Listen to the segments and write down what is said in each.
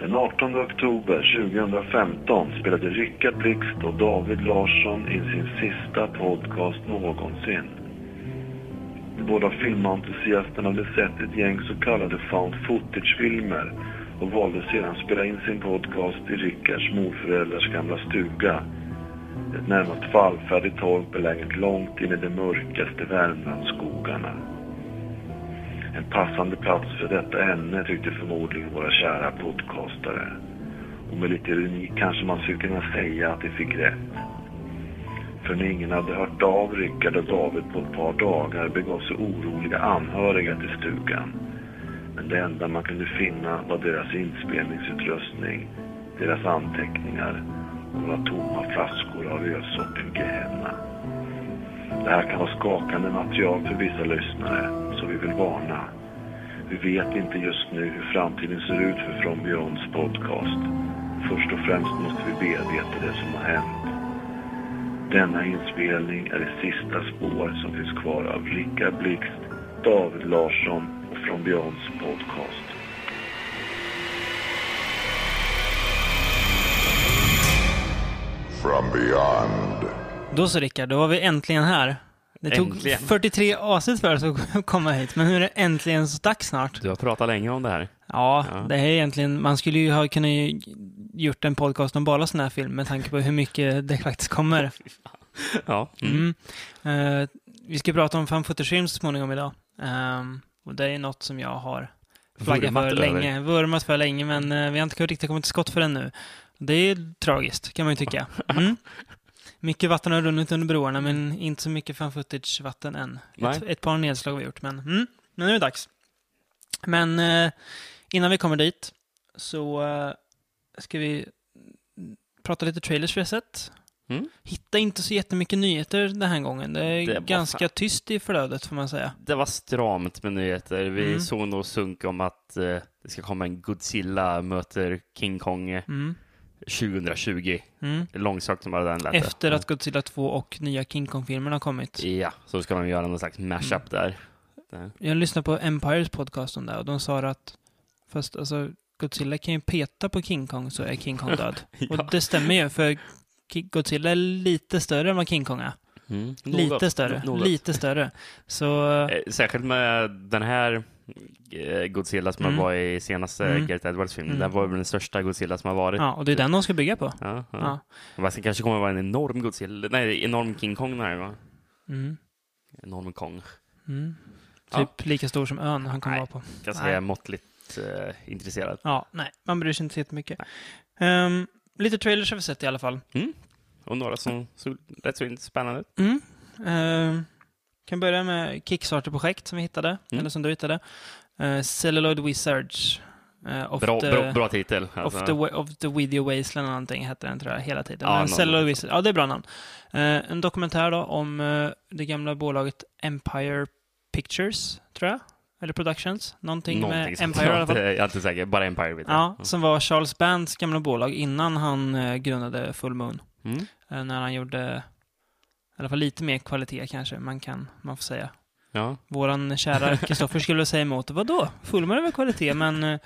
Den 18 oktober 2015 spelade Rickard Blixt och David Larsson in sin sista podcast någonsin. De båda filmentusiasterna hade sett ett gäng så kallade found footage-filmer och valde sedan spela in sin podcast i Rickards morföräldrars gamla stuga. Ett närmast fallfärdigt torp beläget långt in i de mörkaste Värmlandsskogarna. En passande plats för detta ämne tyckte förmodligen våra kära podcastare. Och med lite ironi kanske man skulle kunna säga att de fick rätt. För när ingen hade hört av Rickard och David på ett par dagar begav sig oroliga anhöriga till stugan. Men det enda man kunde finna var deras inspelningsutrustning, deras anteckningar och några tomma flaskor av ölsorten Gehenna. Det här kan vara skakande material för vissa lyssnare, så vi vill varna. Vi vet inte just nu hur framtiden ser ut för From Beyonds podcast. Först och främst måste vi bearbeta det som har hänt. Denna inspelning är det sista spår som finns kvar av Rickard Blixt, David Larsson och From Beyonds podcast. From beyond. Då så Rickard, då var vi äntligen här. Det tog Äntligen. 43 avsnitt för oss att komma hit, men nu är det äntligen så dags snart. Du har pratat länge om det här. Ja, Ja. det här är egentligen, man skulle ju ha kunnat gjort en podcast om bara sådana här film med tanke på hur mycket det faktiskt kommer. Ja. Mm. Mm. Eh, vi ska prata om fan footage-film så småningom idag. Ehm, och det är något som jag har flaggat för länge, vurmat för länge, men eh, vi har inte riktigt kommit till skott för den nu. Det är tragiskt, kan man ju tycka. Mm. Mycket vatten har runnit under broarna, men inte så mycket fan footage-vatten än. Ett, ett par nedslag har vi gjort, men, mm, men nu är det dags. Men eh, innan vi kommer dit så eh, ska vi prata lite trailers vi har sett. Mm. Hitta inte så jättemycket nyheter den här gången. Det är Det ganska fan- tyst i flödet, får man säga. Det var stramt med nyheter. Vi Mm. såg nog sunk om att eh, det ska komma en Godzilla möter King Kong Mm. 2020. Mm. Långsökt som bara den lät. Efter att Godzilla 2 och nya King Kong-filmerna har kommit. Ja, så ska de göra någon slags mashup Mm. där. där. Jag lyssnade på Empires podcast om det och de sa att fast alltså, Godzilla kan ju peta på King Kong så är King Kong död. Ja. Och det stämmer ju, för Godzilla är lite större än vad King Kong är. Mm. Lite större. Något. Lite större. Så... Eh, Särskilt med den här Godzilla som Mm. var i senaste Mm. Gareth Edwards film. Mm. Den var väl den största Godzilla som har varit. Ja, och det är den de ska bygga på. Ja, ja. Ja. Det kanske kommer att vara en enorm Godzilla. Nej, enorm King Kong den här gången. Mm. Enorm Kong. Mm. Ja. Typ lika stor som ön han kommer vara på. Ganska Nej. måttligt eh, intresserad. Ja, nej, man bryr sig inte så jättemycket. Um, lite trailers har vi sett i alla fall. Och några som såg rätt så spännande ut. Mm. Ehm, kan börja med Kickstarter-projekt som vi hittade, Mm. eller som du hittade. Uh, Celluloid Wizards. Uh, of, Bra, the, bra, bra titel. of, Alltså, the, wa- of the Video Wasteland eller någonting hette den tror jag, hela tiden. Ja, Men Celluloid Wizards, ja det är bra namn. Eh, en dokumentär då om det gamla bolaget Empire Pictures, tror jag. Eller Productions. Någonting, någonting med. Empire i alla fall. Jag är inte säker. Bara Empire vet jag. Ja, som var Charles Bands gamla bolag innan han grundade Full Moon. Mm. När han gjorde alla fall lite mer kvalitet kanske man kan man får säga. Ja. Våran kära Kristoffer skulle säga emot Vadå? Full Moon är väl kvalitet, men eh,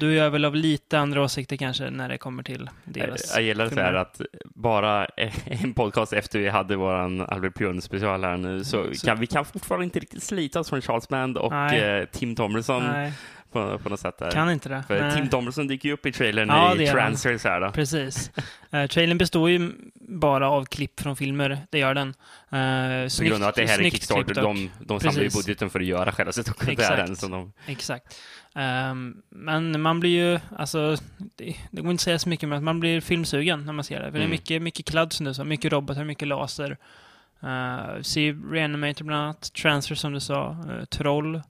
du är väl av lite andra åsikter kanske när det kommer till deras Jag gillar så här filmer. att bara en podcast efter vi hade våran Albert Björn special här nu så, Så- kan vi kan fortfarande inte riktigt slita oss från Charles Band och eh, Tim Tomlinson Nej, på, på något sätt. Där. kan inte det. För Nej. Tim Tomlinson dyker ju upp i trailern Ja, i. Transfers här då. Precis. Uh, trailern består ju bara av klipp från filmer, det gör den. Uh, På grund av att det här är Kickstarter, de, de samlar ju budgeten för att göra själva dokumentären. Exakt. Så de, Exakt. Ehm, men man blir ju, alltså, det, det går inte att säga så mycket, men man blir filmsugen när man ser det. För det är Mm. mycket, mycket kladd du sa, mycket robotar, mycket laser. Uh, se Reanimator bland annat, Transfer som du sa, uh, Troll,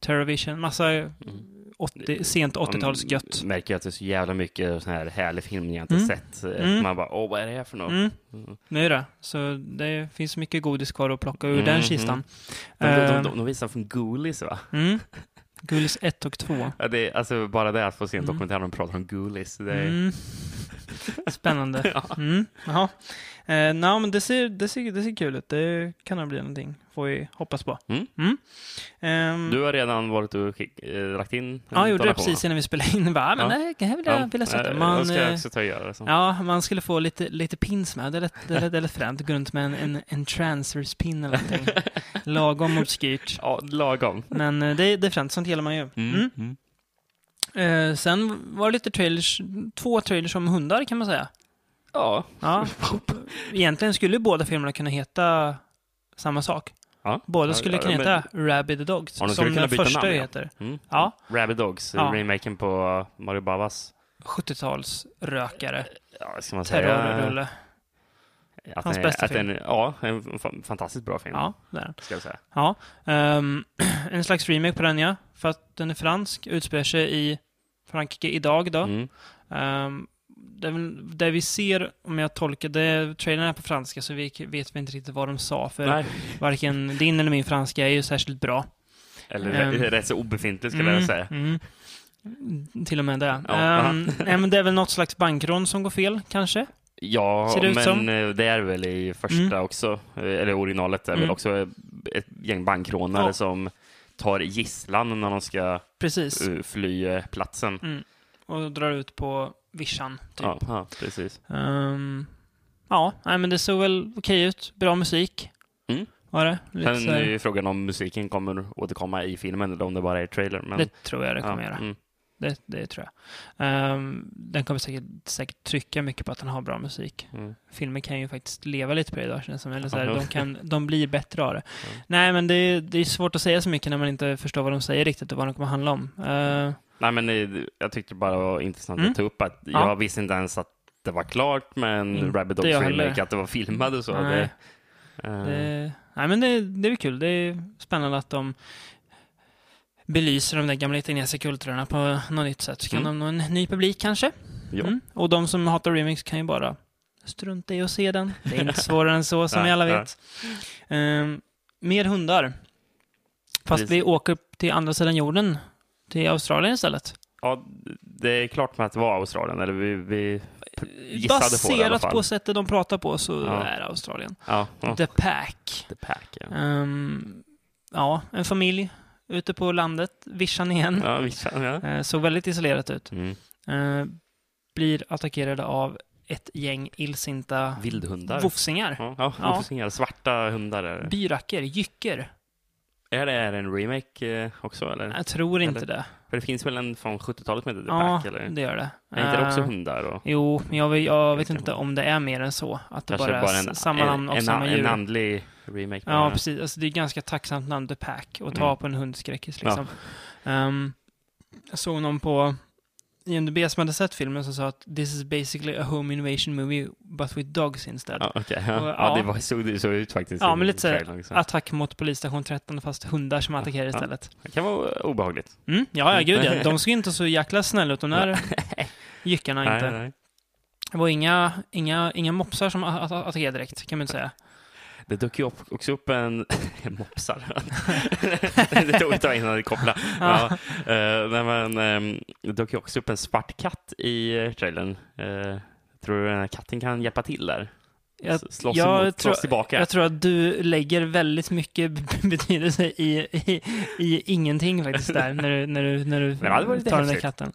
Terrorvision, massa Mm. 80, sent 80-talsgött. Man märker att det är så jävla mycket sån här härlig film jag inte Mm. sett. Eh, Mm. Man bara, åh, vad är det här för något? Mm, Mm. är det. Så det finns mycket godis kvar att plocka ur den kistan. De, de, Ehm, de, de visar från Ghoulies va? Mm. Gullis 1 och 2. Ja, det är, alltså bara det att få se en Mm. dokumentär om de pratar om Ghoulies. Det är. Spännande. Jaha. Eh, no, men det ser, det, ser, det ser kul ut. Det kan nog bli någonting. Får vi hoppas på. Mm. Ehm, Du har redan varit och äh, lagt in ja, jag gjorde det precis innan vi spelade in. Bara, men Ja. det här vill jag, Ja. vill jag sätta. Eh, Man, jag ska eh, också ta och göra det. Så. Ja, man skulle få lite, lite pins med. Det lät, det lät, det lät fränt. Gå runt med en, en, en transfers-pin eller någonting. Lagom obskyrt. Ja, lagom. Men eh, det, det är fränt, sånt gillar man ju. Mm. Mm. Eh, sen var det lite trailers, två trailers om hundar kan man säga. Ja. Ja. Egentligen skulle båda filmerna kunna heta samma sak. ja. Båda skulle ja, kunna men- heta Rabid Dogs, Ja, de som den första namn, heter. Mm. Ja, Rabid Dogs, remaken på Mario Babas. 70-talstalsrökare, Ja, ska man terrorrulle. Att Hans den- bästa att film. den- Ja, en fa- fantastiskt bra film. Ja, det är den. Ska jag säga. Ja. ehm, en slags remake på den, ja. För att den är fransk, utspelar sig i Frankrike idag då. Mm. Um, det, väl- det vi ser, om jag tolkar det, trailern är på franska så vi vet vi inte riktigt vad de sa. För Nej. varken din eller min franska är ju särskilt bra. Eller Ehm. rätt- så obefintlig skulle jag säga. Mm. Till och med det. Ja, Ehm, nej, men det är väl något slags bankrån som går fel, kanske? Ja, det men eh, det är väl i första Mm. också, eh, eller originalet är väl Mm. också ett gäng bankrånare Ja. som tar gisslan när de ska Precis. eh, fly platsen. Mm. Och drar ut på vischan, typ. Ja, ja, precis. Ehm, ja, nej, men det såg väl okej ut. Bra musik. Mm. Var det? Lite Sen är ju frågan om musiken kommer återkomma i filmen eller om det bara är trailer. Men, Det tror jag det kommer ja, göra. mm. Det, det tror jag. Ehm, den kommer säkert, säkert trycka mycket på att den har bra musik. Mm. Filmer kan ju faktiskt leva lite på det idag, känns det som. Eller så här, Ja. de, kan, de blir bättre av det. Ja. Nej, men det, det är svårt att säga så mycket när man inte förstår vad de säger riktigt och vad de kommer handla om. Eh, Nej, men eh, jag tyckte bara det var intressant Mm. att ta upp att Ja. jag visste inte ens att det var klart med en Inte Rabbit Dogs remake, att det var filmad och så. Nej. Det, eh, det, nej, men det, det är kul. Det är spännande att de belyser de där gamla italienska kulturerna på något nytt sätt. Så kan Mm. de nå en ny publik kanske. ja. Mm. Och de som hatar remix kan ju bara strunta i att se den. Det är inte svårare än så, som vi alla vet. Ehm, mer hundar. Fast Precis. vi åker till andra sidan jorden, till Australien istället. ja, det är klart med att det var Australien, eller vi, vi gissade på det i alla Baserat fall. på sättet de pratar på så Ja. är det Australien. Ja, ja. The Pack. The Pack, ja. Ehm, ja, en familj ute på landet, vischan igen. Ja, vi känner, ja. Eh, såg väldigt isolerat ut. Mm. Eh, blir attackerade av ett gäng illsinta Vildhundar. vofsingar. Ja, ja, Ja. Svarta hundar. Byracker, jycker. Är det är en remake eh, också, eller? Jag tror inte Eller- det. För det finns väl en från 70-talet som heter The Ja, Pack, eller? det gör det. Är inte det också Eh, hundar? Och... Jo, men jag, vet- jag vet inte om det är mer än så. Att det bara är bara s- en, samma namn och en, samma djur. en andlig remake. Ja, precis. Alltså, det är ganska tacksamt namn, The Pack, att ta Mm. på en hundskräckis liksom. Ehm, jag såg någon på IMDB som hade sett filmen som sa att this is basically a home invasion movie but with dogs instead. Ja, ja. Och- ja, ja. det var, såg, det såg ut faktiskt. Ja, men lite så här, trailern också. Attack mot polisstation 13 fast hundar som attackerar istället. Det kan vara obehagligt. Mm, ja, ja, gud ja. De såg inte så jäkla snälla ut, de där jyckarna Nej, inte. nej. Det var inga, inga, inga mopsar som attackerade direkt, kan man inte säga. Det dök ju också upp en... mopsar. det tog ett tag innan det kopplade. Ja. eh, men, ehm, det dök ju också upp en svart katt i eh, trailern. Uh, tror du den här katten kan hjälpa till där? Jag, slåss, jag emot, tror- slåss tillbaka? jag tror att du lägger väldigt mycket betydelse i, i, i ingenting faktiskt där, när du, när du, när du tar den där häftigt. katten.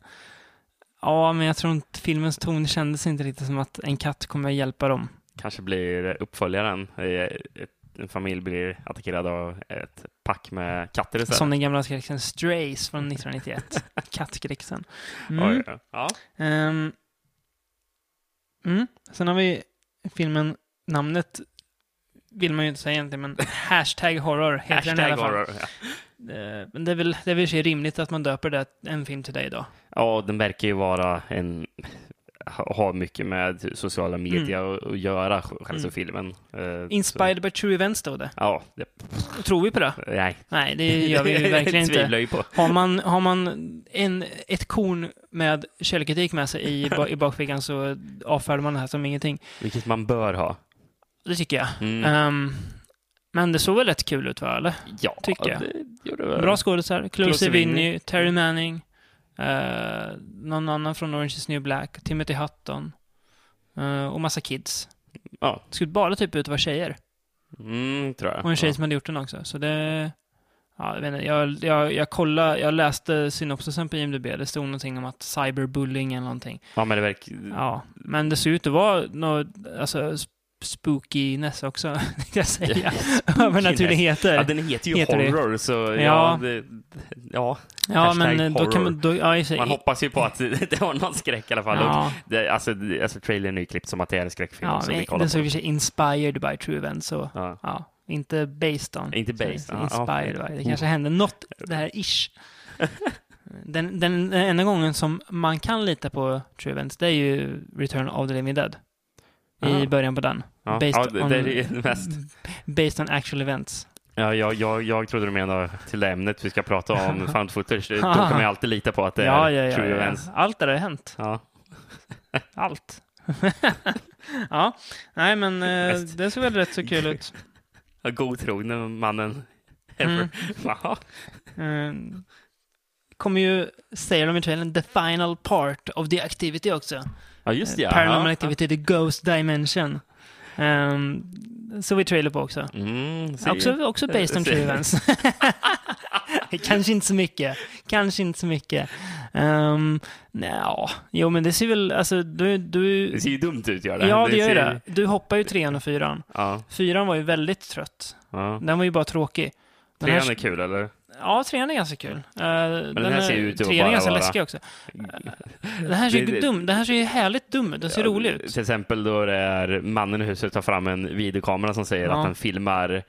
Ja, men jag tror inte filmens ton kändes inte riktigt som att en katt kommer hjälpa dem. Kanske blir uppföljaren. En familj blir attackerad av ett pack med katter istället. Som den gamla skräckisen Strays från 1991. Kattskräckisen. Mm. Ja. ja. Ehm, mm. Sen har vi filmen, namnet vill man ju inte säga egentligen, men hashtag horror heter den i Hashtag alla fall. horror. Ja. Eh, Men det är väl, det är väl rimligt att man döper det en film till dig då. ja, den verkar ju vara en ha ha mycket med sociala medier att att göra, själva Mm. filmen. Eh, Inspired by true events då det. Så, ja, det, Tror vi på det? nej. Nej, det gör vi ju verkligen inte. ju på. Har man, har man en, ett korn med källkritik med sig i, i bakfickan så avfärdar man det här som ingenting. Vilket man bör ha. Det tycker jag. Mm. Ehm, men det såg väl rätt kul ut va, eller? ja, tycker jag. det gjorde väl. Bra skådisar. Sevigny, Sevigny. Terry Manning, eh, någon annan från Orange is New Black, Timothy Hutton. Eh, och massa kids. Ja, Det skulle bara typ ut vara tjejer. mm, tror jag. Och en tjej ja. som hade gjort den också. Så det... Ja, jag, vet inte, jag, jag, jag kollade, jag läste synopsisen på IMDB. Det stod någonting om att cyberbullying eller någonting. Ja, men det verkar... Ja, men det ser ut att vara något, alltså spookiness också, tänkte jag säga. Övernaturligheter. Ja, den heter ju Heter det. horror, så ja, Ja. det, ja. Ja, men då kan man... Då, ja, sig- Man hoppas ju på att det har någon skräck i alla fall. Ja, det, alltså, det- alltså, trailern är ju klippt som att det är en skräckfilm ja som vi kollar den på. såg i sig inspired by true events, så Ja. ja, inte based on. Inte based, ja, Inspired ja. by. Det kanske hände något, det här ish. Den, den, den enda gången som man kan lita på true events, det är ju Return of the Living Dead. I början på den. Ja, Based ja, det, on- det mest. Based on actual events. Ja, jag, jag, jag trodde du menade till det ämnet vi ska prata om, found footage. Då kan man ju alltid lita på att det Ja, är ja, ja, true events. Allt det där har hänt. Allt. ja, nej men eh, det såg väl rätt så kul ut. Godtrogne mannen. ever. Mm. Ja. Eh, kommer ju, säger de i trailern, the final part of the activity också. Ja, just det. Eh, Ja. Paranormal ja. activity, the ghost dimension. Um, såg vi trailer på också. Mm. Också, också based on true events. Kanske inte så mycket. Kanske inte så mycket. Um, Nja, jo men det ser väl, alltså du... du Det ser ju dumt ut, gör det. ja, det gör ju ser- det. Du hoppar ju trean och fyran. Ja, Fyran var ju väldigt trött. ja. Den var ju bara tråkig. Den Trean här- är kul, eller? Ja, trean är ganska kul. Uh, den den här ser ju ut att trean är ganska läskig också. Den här ser ju dum. Den här ser ju härligt dum ut. Den ser Ja, rolig ut. Till exempel då det är mannen i huset tar fram en videokamera som säger Ja. att han filmar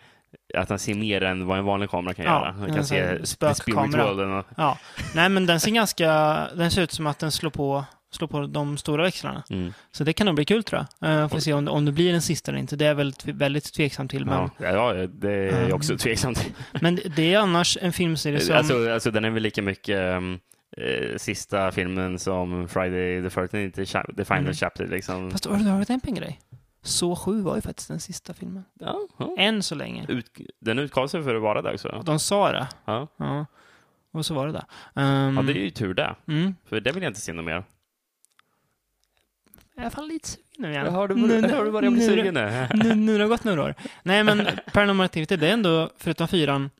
att han ser mer än vad en vanlig kamera kan Ja, göra. Han kan se spökkamera. Ja. Nej, men den ser ganska... Den ser ut som att den slår på, slår på de stora växlarna. mm. Så det kan nog bli kul tror jag. Uh, får se om, om det blir den sista eller inte. Det är jag väldigt, väldigt tveksam till. Men, ja, ja, det är jag Mm. också tveksam till. men det är annars en filmserie som... Alltså, alltså den är väl lika mycket um, eh, sista filmen som Friday the 13th, the, cha- the final Mm. chapter liksom. Fast har du på en grej? Så 7 var ju faktiskt den sista filmen. Ja, ja. Än så länge. Ut, den utgav sig för att vara det också. De sa det. Ja. Ja. Och så var det där. Um, ja, det är ju tur det. mm. För det vill jag inte se något mer. Jag är i alla fall lite sugen nu igen. Har du, Nu- har du börjat bli nu- sugen nu? nu, nu har det gått några år. Nej, men Paranormal Activity, det är ändå, förutom fyran,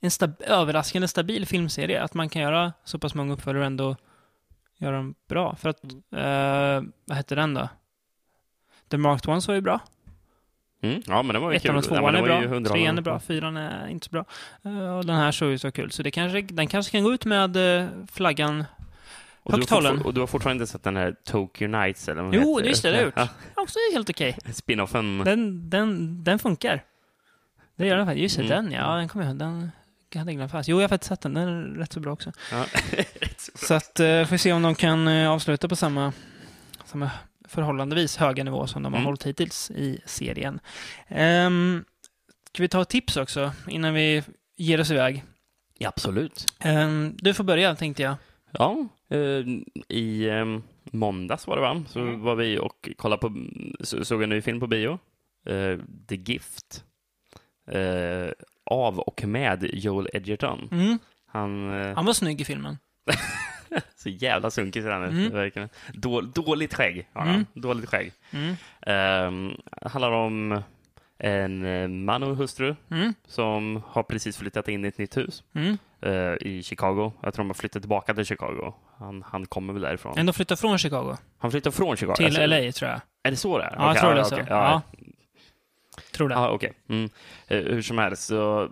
en stab- överraskande stabil filmserie. Att man kan göra så pass många uppföljare och ändå göra dem bra. För att, eh, vad hette den då? The Marked Ones var ju bra. Mm, ja, men det var ju kul. Ettan och Ja, tvåan det är bra. Trean är bra. Fyran är inte så bra. Eh, och den här såg ju så kul. Så det kanske, den kanske kan gå ut med eh, flaggan. Och du, Högt har hållen. fortfar- och du har fortfarande inte sett den här Tokyo Nights? Eller vad Jo, heter det just det, det har jag gjort. Ja, Också helt okej. Spinoffen. Den, den, den funkar. Det gör den faktiskt. Just det, Mm. den ja. Den kommer jag Den hade jag glömt fast. Jo, jag har faktiskt sett den. Den är rätt så bra också. Ja. Så bra. Så att, uh, får vi se om de kan eh, avsluta på samma, samma förhållandevis höga nivå som de har Mm. hållit hittills i serien. Um, ska vi ta tips också innan vi ger oss iväg? Ja, absolut. Ehm, du får börja, tänkte jag. Ja, eh, i eh, måndags var det va? Så Mm. var vi och kollade på, så, såg en ny film på bio. Eh, The Gift. Eh, av och med Joel Edgerton. Mm. Han, Han var snygg i filmen. så jävla sunkig ser han ut. Mm. verkligen. Då, dåligt skägg har han. Mm. Dåligt skägg. Mm. Um, handlar om en eh, man och hustru Mm. som har precis flyttat in i ett nytt hus Mm. eh, i Chicago. Jag tror de har flyttat tillbaka till Chicago. Han, han kommer väl därifrån. Ändå flyttat från Chicago Han flyttar från Chicago? till Alltså, LA, tror jag. Är det så det är? Ja, jag Okej, tror det är så. okej, Ja. Ja, Tror det. ja, okej. Mm. Eh, hur som helst, så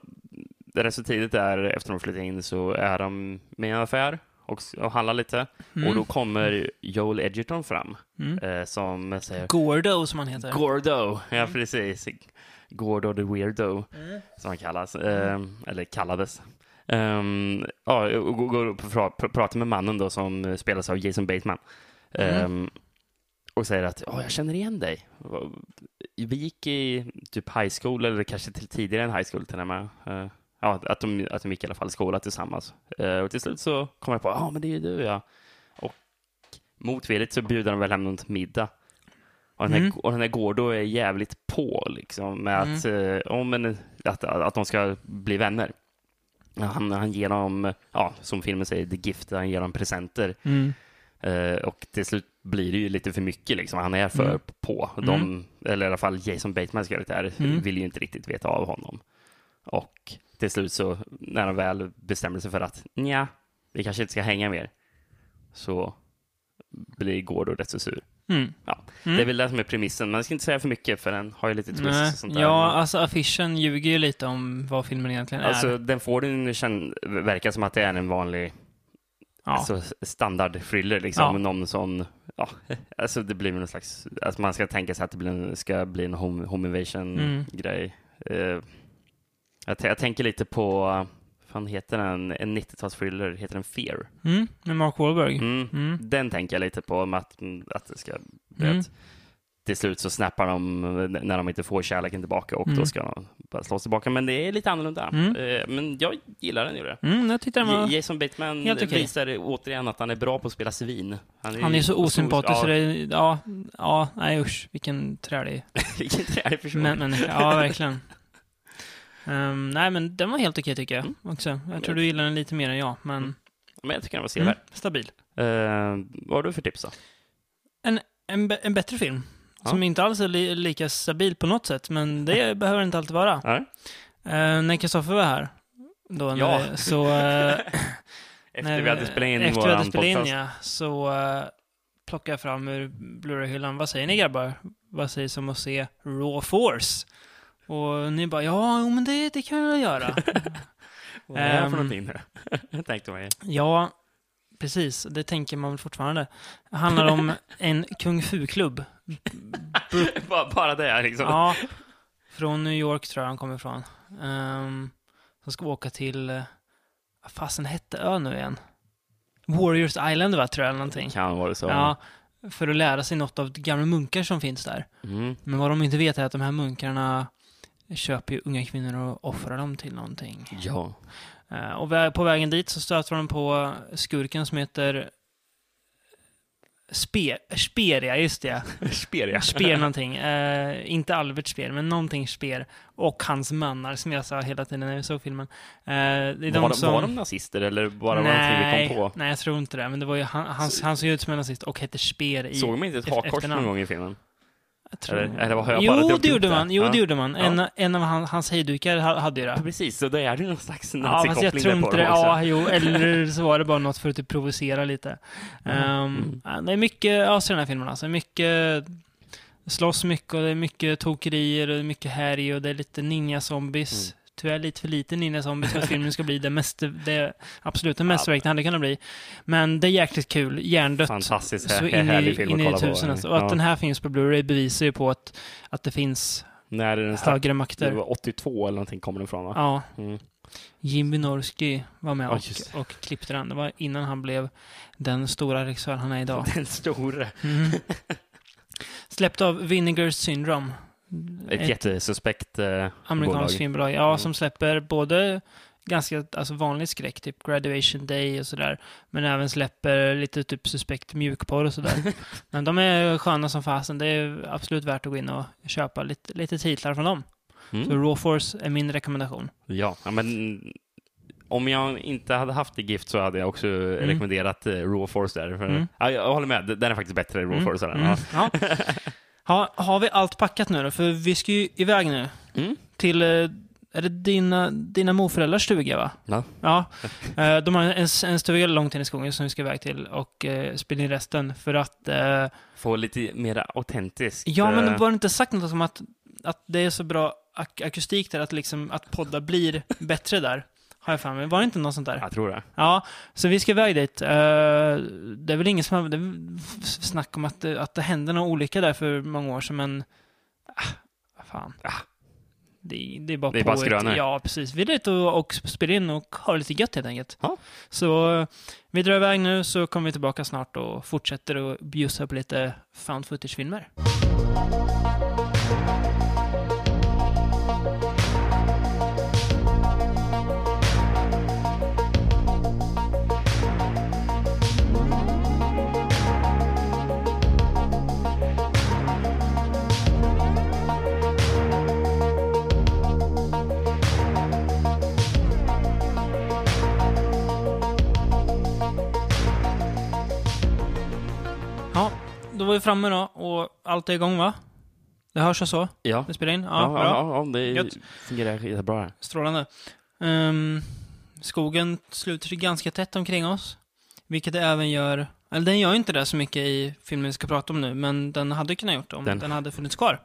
rätt så tidigt där efter de flyttar in så är de med i en affär och, och handlar lite. Mm. Och då kommer Joel Edgerton fram Mm. eh, som säger Gordo, som han heter. Gordo, ja precis. Gordo the Weirdo, Mm. som han kallas. Eh, eller kallades. Um, ja, och går- upp och pra- pr- pratar med mannen då som spelas av Jason Bateman. Mm. Ehm, och säger att ja, jag känner igen dig. Vi gick i typ high school, eller kanske till tidigare än high school till och med. Eh, ja, att de, att de gick i alla fall skola tillsammans. Eh, och till slut så kom jag på, ja men det är ju du ja. Och motvilligt så bjuder de väl hem någon till middag. Och den, här, Mm. och den här Gordo är jävligt på liksom med att, eh, om en, att, att de ska bli vänner. Han, han ger dem, ja, som filmen säger, the gift, han ger dem presenter. Mm. Eh, och till slut blir det ju lite för mycket. Liksom. Han är för Mm. på. De, Eller i alla fall Jason Batemans karaktär Mm. vill ju inte riktigt veta av honom. Och till slut så, när de väl bestämmer sig för att nja, vi kanske inte ska hänga mer, så blir Gordo rätt så sur. Mm. Ja, Mm. Det är väl det som är premissen, men jag ska inte säga för mycket för den har ju lite twist Nej. och sånt där. Ja, alltså affischen ljuger ju lite om vad filmen egentligen Alltså, är. den får den verka som att det är en vanlig Ja. alltså, standard-thriller. Liksom. Ja. Någon sån, ja, alltså det blir någon slags, att man ska tänka sig att det blir en, ska bli en home, home Mm. invasion-grej. Eh, jag, jag tänker lite på, fan heter den, en 90-talsthriller, heter den Fear? Mm, med Mark Wahlberg. Mm. Mm. Den tänker jag lite på, om att, att det ska, Mm. vet, till slut så snappar de när de inte får kärleken tillbaka och Mm. då ska de bara slås tillbaka. Men det är lite annorlunda. Mm. Eh, men jag gillar den ju det. Mm, jag tyckte den var... Jason Bateman okej. visar återigen att han är bra på att spela svin. Han är så osympatisk så ja, det... Ja, ja, nej usch, vilken trälig Vilken trälig person. men, människa. Ja, verkligen. Ehm, nej, men den var helt okej tycker jag Mm. också. Jag tror du gillar den lite mer än jag, men... Mm. Men jag tycker den var Mm, sevärd. stabil. Eh, vad har du för tips då? En, be- en bättre film. Ja. Som inte alls är li, lika stabil på något sätt, men det behöver inte alltid vara. Ja. Uh, när Kristoffer var här, då Ja. vi, så... eh, Efter när vi hade spelat in Efter vi hade våran spelat in, podcast. ja. Så uh, plockade jag fram ur Blu-ray-hyllan. Vad säger ni grabbar? Vad sägs om att se Raw Force? Och ni bara, ja, men det, det kan vi väl göra. Vad är det för Ehm, någonting nu? jag tänkte mig. ja, precis. Det tänker man väl fortfarande. Det handlar om en kung fu-klubb. bara, bara det liksom. Ja, från New York tror jag han kommer ifrån. Um, som ska åka till, uh, vad fasen hette ön nu igen? Warriors Island va, tror jag, eller någonting. Kan vara så. Ja, för att lära sig något av gamla munkar som finns där. Mm. Men vad de inte vet är att de här munkarna köper ju unga kvinnor och offrar dem till någonting. Ja. Eh, och på vägen dit så stöter de på skurken som heter Spe, Speria, just det. Speria. Speer någonting. Eh, inte Albert Speer, men någonting Speer. Och hans mannar, som jag sa hela tiden när vi såg filmen. Eh, de var, de, som... var de nazister eller bara var det någonting vi kom på? nej, jag tror inte det. Men det var ju han, han, han såg ut som en nazist och hette Speer i... Såg man inte ett hakkors någon gång i filmen? Tror... Eller- eller har jag bara jo, dragit det gjorde man. Jo, Ja. det gjorde man. En, Ja. en av han, hans hejdukar ha- hade ju det. Precis, så då är det någon slags Ja, fast jag nazikoppling tror inte det. Ja, jo, eller så var det bara något för att typ provocera lite. Mm. Ehm, ja, det är mycket ös i den här filmen alltså. Mycket slåss mycket och det är mycket tokerier och det är mycket härj och det är lite ninja-zombies. Mm. Tyvärr lite för lite ninja-zombies för att filmen ska bli det, mest, det absolut det mest den hade kunnat bli. Men det är jäkligt kul, hjärndött. Fantastiskt Så in i, film in i tusen alltså. Och att Ja. den här finns på Blu-ray bevisar ju på att, att det finns När den stack, högre det makter. var 82 eller någonting kommer den ifrån va? Ja, Mm. Jim Wynorski var med och, just och klippte den. Det var innan han blev den stora regissör han är idag. Den store. Mm. Släppt av Vinegar Syndrome. Ett, jättesuspekt eh, amerikanskt bolag. filmbolag. Ja, Mm. som släpper både ganska alltså vanlig skräck, typ Graduation Day och sådär. Men även släpper lite typ suspekt mjukporr och sådär. men de är sköna som fasen. Det är absolut värt att gå in och köpa lite, lite titlar från dem. Så Mm. Raw Force är min rekommendation. Ja, men om jag inte hade haft det gift så hade jag också rekommenderat eh, Raw Force där. För, Mm. ja, jag håller med, den är faktiskt bättre än Raw Mm. Force. Mm. Ja. Ha, har vi allt packat nu då? För vi ska ju iväg nu. Mm. Till, eh, är det dina, dina morföräldrars stuga va? Ja. Ja. Eh, De har en, en stuga långt in i skogen som vi ska iväg till och eh, spela in resten för att... eh, Få lite mer autentiskt. Ja, men var det inte sagt något om att, att det är så bra ak akustik där, att, liksom, att poddar blir bättre där? Har jag för mig. Var det inte något sånt där? Jag tror det. Ja, så vi ska iväg dit. Eh, det är väl ingen som har... Det snack om att det, att det hände någon olycka där för många år sedan, men... Ah, vad fan. Ah. Det, det är bara Det är bara skrönor. Ja, precis. Vi är dit och, och spelar in och har lite gött helt enkelt. Ja. Så vi drar iväg nu så kommer vi tillbaka snart och fortsätter att bjussa på lite found footage-filmer. Då var vi framme då och allt är igång va? Det hörs och så? Ja. Det spelar in? Ja, Ja, bra. ja, ja, det Gött. fungerar jättebra här. Strålande. Ehm, skogen sluter sig ganska tätt omkring oss. Vilket det även gör... Eller den gör inte det så mycket i filmen vi ska prata om nu, men den hade kunnat gjort det om den, Den- hade funnits kvar.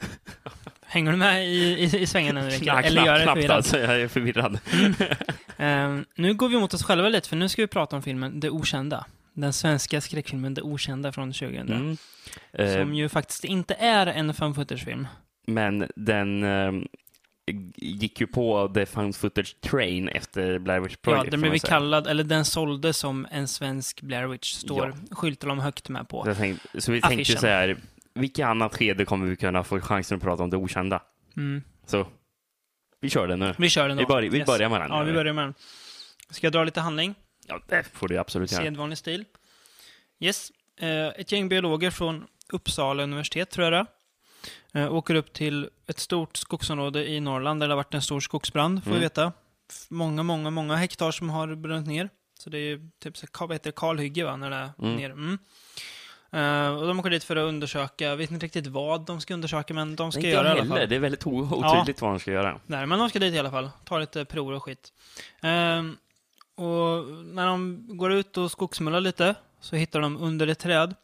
Hänger du med i, i, i svängen Henrik? Knappt, Eller gör det knappt förvirrad? alltså, jag är förvirrad. Ehm, nu går vi mot oss själva lite, för nu ska vi prata om filmen Det Okända. Den svenska skräckfilmen Det Okända från 2000. Mm. Eh, Som ju faktiskt inte är en fan. Men den eh, gick ju på The Found Footage Train efter Blair Witch Project. Ja, den blev kallad, eller den såldes som en svensk Blair Witch, står skyltar de högt med på. Så, tänkte, så vi tänkte Affischen. så här, vilket annat skede kommer vi kunna få chansen att prata om det okända? Mm. Så vi kör den nu. Vi kör den då. Vi, börjar, vi Yes. börjar med den. Ja, vi börjar med den. Ska jag dra lite handling? Ja, det får du absolut göra. Sedvanlig stil. Yes. Eh, ett gäng biologer från Uppsala universitet, tror jag det eh, åker upp till ett stort skogsområde i Norrland där det har varit en stor skogsbrand, får vi Mm. veta. F- Många, många, många hektar som har brunnit ner. Så det är typ så, vad heter det, kalhygge va, när det är Mm. ner. Mm. Eh, och de åker dit för att undersöka, jag vet inte riktigt vad de ska undersöka, men de ska Inte göra det jag i alla fall. Det är väldigt otydligt vad de ska göra. Nej, men de ska dit i alla fall. Ta lite prover och skit. Ehm, och när de går ut och skogsmullar lite så hittar de under ett träd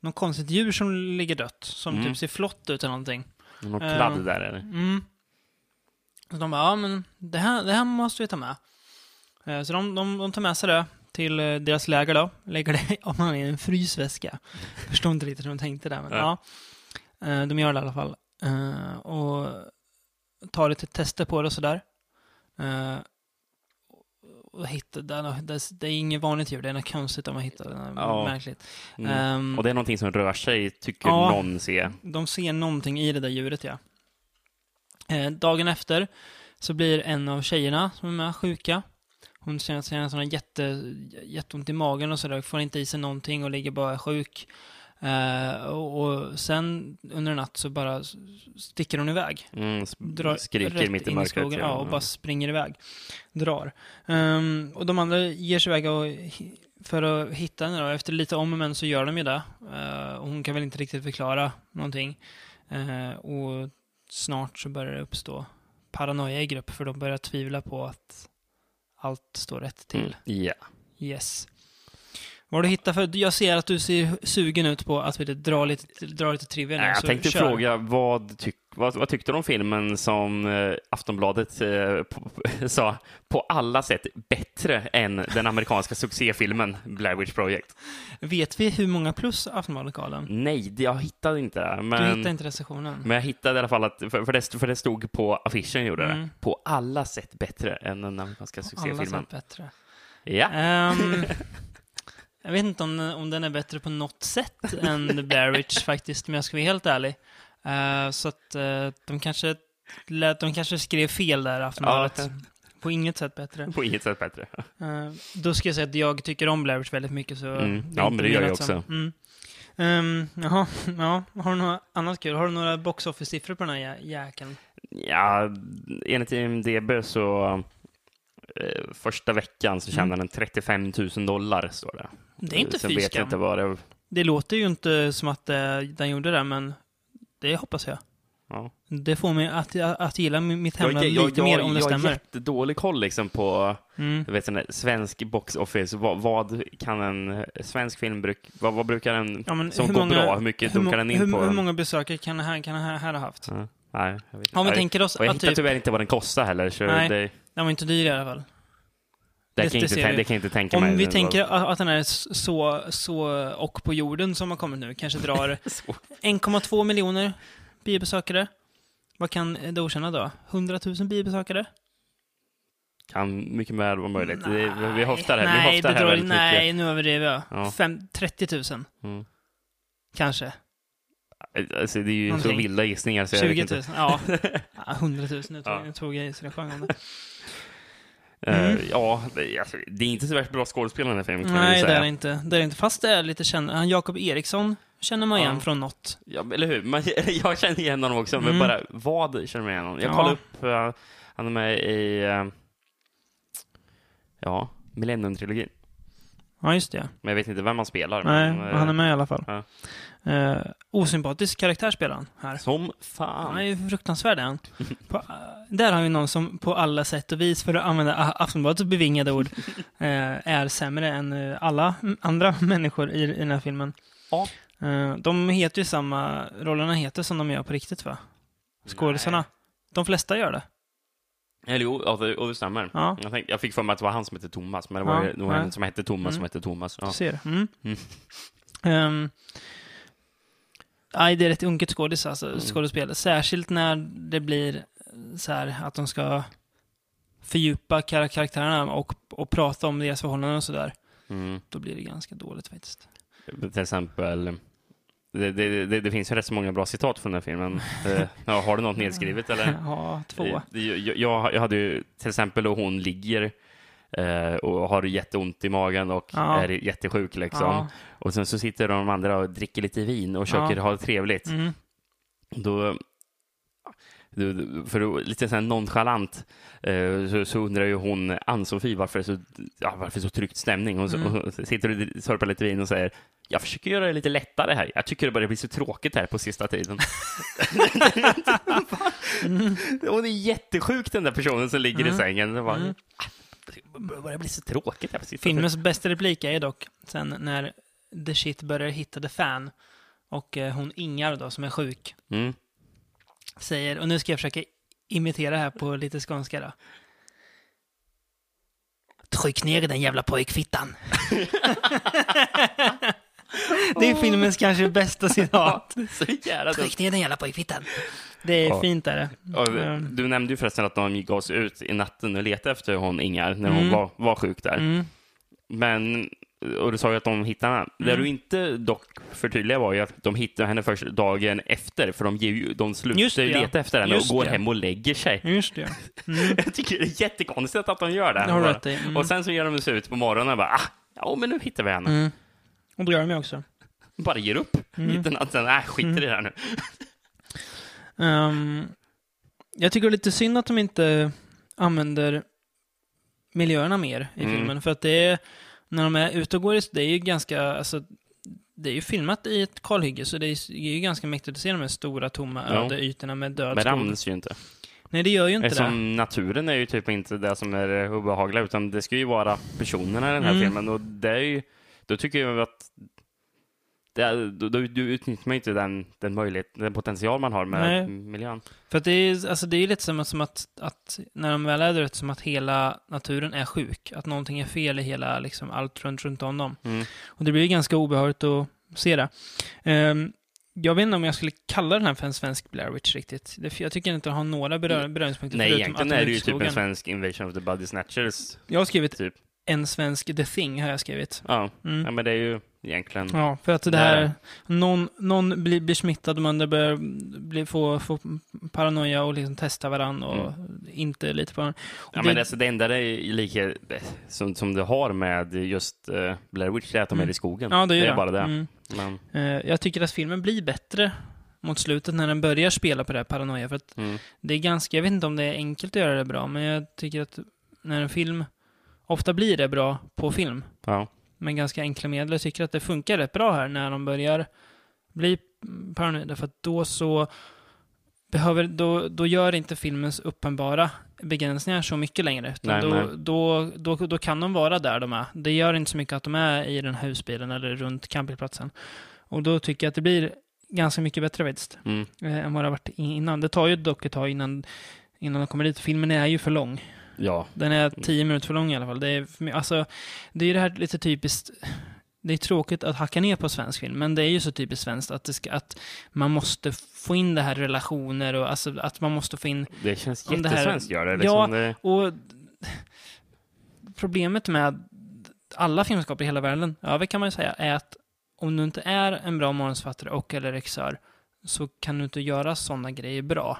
något konstigt djur som ligger dött. Som Mm. typ ser flott ut eller någonting. Någon Eh, kladd där eller? Mm. Så de bara, ja men det här, det här måste vi ta med. Eh, så de, de, de tar med sig det till eh, deras läger då. Lägger det om man i en frysväska. Förstår inte riktigt hur de tänkte där, men ja. Ja. Eh, De gör det i alla fall. Eh, Och tar lite tester på det och sådär. Eh, Och hittar, det, är, det, är- inget vanligt djur, det är något konstigt om man hittar det. Det är Ja. Märkligt. Mm. Ehm, Och det är någonting som rör sig, tycker Ja. någon se. de ser någonting i det där djuret, ja. Eh, dagen efter så blir en av tjejerna som är med sjuka. Hon känner sig en sån här jätte, jätteont i magen och sådär, får inte i sig någonting och ligger bara sjuk. Eh, och, sen under en natt så bara sticker hon iväg. Mm, Drar skriker rätt mitt i mörkret. skogen, ja, och bara springer iväg. Drar. Ehm, och de andra ger sig iväg och, för att hitta henne då. Efter lite om och men så gör de ju det. Och hon kan väl inte riktigt förklara någonting. Eh, och snart så börjar det uppstå paranoia i grupp för de börjar tvivla på att allt står rätt till. Mm. Ja. Yes. Vad har du hittat för... Jag ser att du ser sugen ut på att vi dra lite, dra lite trivia nu. Jag tänkte kör. fråga, vad, tyck, vad, vad tyckte du om filmen som eh, Aftonbladet eh, på, sa på alla sätt bättre än den amerikanska succéfilmen Blair Witch Project? Vet vi hur många plus Aftonbladet gav den? Nej, det- jag hittade inte det. Du Men, hittade inte recensionen? men jag hittade i alla fall att, för, för, det, för det stod på affischen, gjorde det. Mm. På alla sätt bättre än den amerikanska Alla succéfilmen. sätt bättre. Ja. Ehm, jag vet inte om, om den är bättre på något sätt än Blair Witch faktiskt, om jag ska vara helt ärlig. Eh, så att eh, de kanske lät, de kanske skrev fel där, Aftonbladet. Ja. På inget sätt bättre. På inget sätt bättre. Eh, då ska jag säga att jag tycker om Blair Witch väldigt mycket. Så Mm. Ja, men det gör jag också. Mm. Um, jaha, ja. Har du något annat kul? Har du några box office-siffror på den här jä- jäkeln? Ja, enligt IMDB så eh, första veckan så tjänade den 35 000 dollar, står det. Mm. Det är inte Sen fy vet jag skam. inte vad det Det låter ju inte som att eh, den gjorde det, men det hoppas jag. ja. Det får mig att, att gilla mitt Jag, hemland jag, lite jag, mer om det jag har stämmer. jättedålig koll liksom på Mm. vet, sån svensk box office. Vad, vad kan en svensk film bruk, vad, vad brukar en Ja, som går många- bra, hur mycket dunkar den in hur, på? hur den? många besökare kan det här, kan det här, här ha haft? Ja, nej, jag vet inte. Om vi Jag- tänker oss jag att hittar typ, tyvärr inte vad den kostar heller, så Nej. det, den var inte dyr i alla fall. det, det kan jag inte, det kan jag inte tänka mig. Om vi Det tänker att, att den är så, så och på jorden som har kommit nu, kanske drar 1,2 miljoner biobesökare. Vad kan det okända då? 100 000 biobesökare? Kan mycket väl vara möjligt. Det, vi- höftar här, nej, vi höftar det här drar, väldigt mycket. nej, nu överdriver jag. Ja. Fem, 30 000, Mm. kanske. Alltså, det är ju så Någonting. vilda gissningar så jag 20 vet 000, inte. ja. Ja, 100 000, nu tog, Ja. tog jag i så jag sjöng om det. Eh, Mm. ja, det, alltså, det är inte så värst bra skådespel i den här filmen kan jag Nej, det säga. är det inte. Det är det inte. Fast det är lite känd. Han Jakob Eriksson känner man igen Ja. från något. Ja, eller hur? Man, jag känner igen honom också, men Mm. bara vad känner man igen honom? Jag Ja. kollade upp, eh, han är med i, uh, ja, Millennium-trilogin. Ja, just det. Men jag vet inte vem han spelar. Nej, men, han är med i alla fall. Eh, osympatisk karaktär spelar han här. Som Han fan. är ju fruktansvärd är han. På, eh, där har vi någon som på alla sätt och vis, för att använda Aftonbladets bevingade ord, eh, är sämre än eh, alla andra människor i, i den här filmen. Ja. Eh, de heter ju samma, rollerna heter som de gör på riktigt va? Skådisarna. De flesta gör det. Eller jo, ja, det, och det stämmer. Ja. Jag, tänkte, jag fick för mig att det var han som hette Thomas, men det var Ja, nej. en som hette Thomas Mm. som hette Thomas. Du Ja. ser. Mm. Mm. Ehm, nej, det är ett unket skådis, alltså, Mm. skådespel. Särskilt när det blir så här att de ska fördjupa kar- karaktärerna och, och prata om deras förhållanden och sådär. Mm. Då blir det ganska dåligt faktiskt. Till exempel, det, det, det, det finns ju rätt så många bra citat från den här filmen. Eh, ja, har du något nedskrivet eller? Ja, två. Eh, Jag, jag, jag hade ju till exempel då hon ligger eh, och har jätteont i magen och Ja. är jättesjuk liksom. Ja. Och sen så sitter de andra och dricker lite vin och försöker Ja. ha det trevligt. Mm. Då, för att lite så här nonchalant eh, så, så undrar ju hon Ann-Sofie varför det är så, ja, varför så tryckt stämning. Hon, Mm. hon sitter och sörpar lite vin och säger jag försöker göra det lite lättare här. Jag tycker det börjar bli så tråkigt här på sista tiden. Mm. Hon är jättesjuk den där personen som ligger i Mm. sängen. Det bara, Mm. Det börjar bli så tråkigt här Filmens bästa replik är dock sen när the shit börjar hitta the fan och eh, hon Ingar då, som är sjuk. Mm. säger, och nu ska jag försöka imitera här på lite skånska då. Tryck ner den jävla pojkfittan. det är filmens kanske bästa citat. Så jävla dumt. Tryck ner den jävla pojkfittan. Det är Ja. fint är det. Mm. du nämnde ju förresten att de gav sig ut i natten och letade efter hon Ingar när hon Mm. var, var sjuk där. Mm. Men, och du sa ju att de hittade henne. Det Mm. du inte dock förtydliga var ju att de hittade henne först dagen efter, för de, ger ju, de Just slutar det, ju ja. leta efter henne Just och går det. hem och lägger sig. Just det. Mm. Jag tycker det är jättekonstigt att de gör det. Det har rätt i. Mm. Och sen så ger de sig ut på morgonen och bara, ah, ja men nu hittar vi henne. Mm. Och det gör de ju också. Bara ger upp Mm. i natten. Nej, skit i det här nu. Ehm, jag tycker det är lite synd att de inte använder miljöerna mer i Mm. filmen. För att det är, när de är ute och går, det är ju ganska, alltså, det är ju filmat i ett kalhygge, så det är, det ju ganska mäktigt att se de här stora, tomma, Ja. öde ytorna med död Men det används ju inte. Nej, det gör ju inte det. Eftersom naturen är ju typ inte det som är eh, obehagliga, utan det ska ju vara personerna i den här Mm. filmen. Och det är ju, då tycker jag att det då, då, då utnyttjar man inte den, den möjlighet, den potential man har med Nej. miljön. För att det är, alltså det är lite som, som att, att, när de väl är ute, som att hela naturen är sjuk. Att någonting är fel i hela, liksom, allt runt, runt om dem. Mm. Och det blir ju ganska obehagligt att se det. Ehm, jag vet inte om jag skulle kalla den här för en svensk Blair Witch riktigt. Det, jag tycker inte den har några berör, beröringspunkter. Nej, egentligen att är det ju typ en svensk Invasion of the Body Snatchers. Jag har skrivit Typ. En svensk The Thing, har jag skrivit. Ja. Mm. ja, men det är ju egentligen... Ja, för att det Det här, är- någon, någon blir, blir smittad, de andra börjar bli, få, få paranoia och liksom testa varandra och inte lita på varandra. Och Ja, men alltså, det enda det är likhet som, som det har med just uh, Blair Witch, det är att de Mm. är i skogen. Ja, det är, det det. är bara det. Mm. Men, Eh, jag tycker att filmen blir bättre mot slutet när den börjar spela på det här paranoia. För att mm. det är ganska, jag vet inte om det är enkelt att göra det bra, men jag tycker att när en film, ofta blir det bra på film, Ja. med ganska enkla medel. Jag tycker att det funkar rätt bra här när de börjar bli paranoida, för att då så behöver, då, då gör inte filmens uppenbara begränsningar så mycket längre. Utan Nej, då, nej. Då, då, då kan de vara där de är. Det gör inte så mycket att de är i den här husbilen eller runt campingplatsen. Och då tycker jag att det blir ganska mycket bättre faktiskt, Mm. eh, än vad det har varit innan. Det tar ju dock ett tag innan, innan de kommer dit. Filmen är ju för lång. Ja. Den är tio minuter för lång i alla fall. Det är, för mig- alltså, det är det här lite typiskt. Det är tråkigt att hacka ner på svensk film, men det är ju så typiskt svenskt att, det ska, att man måste få in det här relationer och alltså att man måste få in... Det känns Om det här- jättesvenskt gör det. Ja, Liksom. det Och problemet med alla filmskapare i hela världen, över kan man ju säga, är att om du inte är en bra manusförfattare och eller regissör så kan du inte göra sådana grejer bra.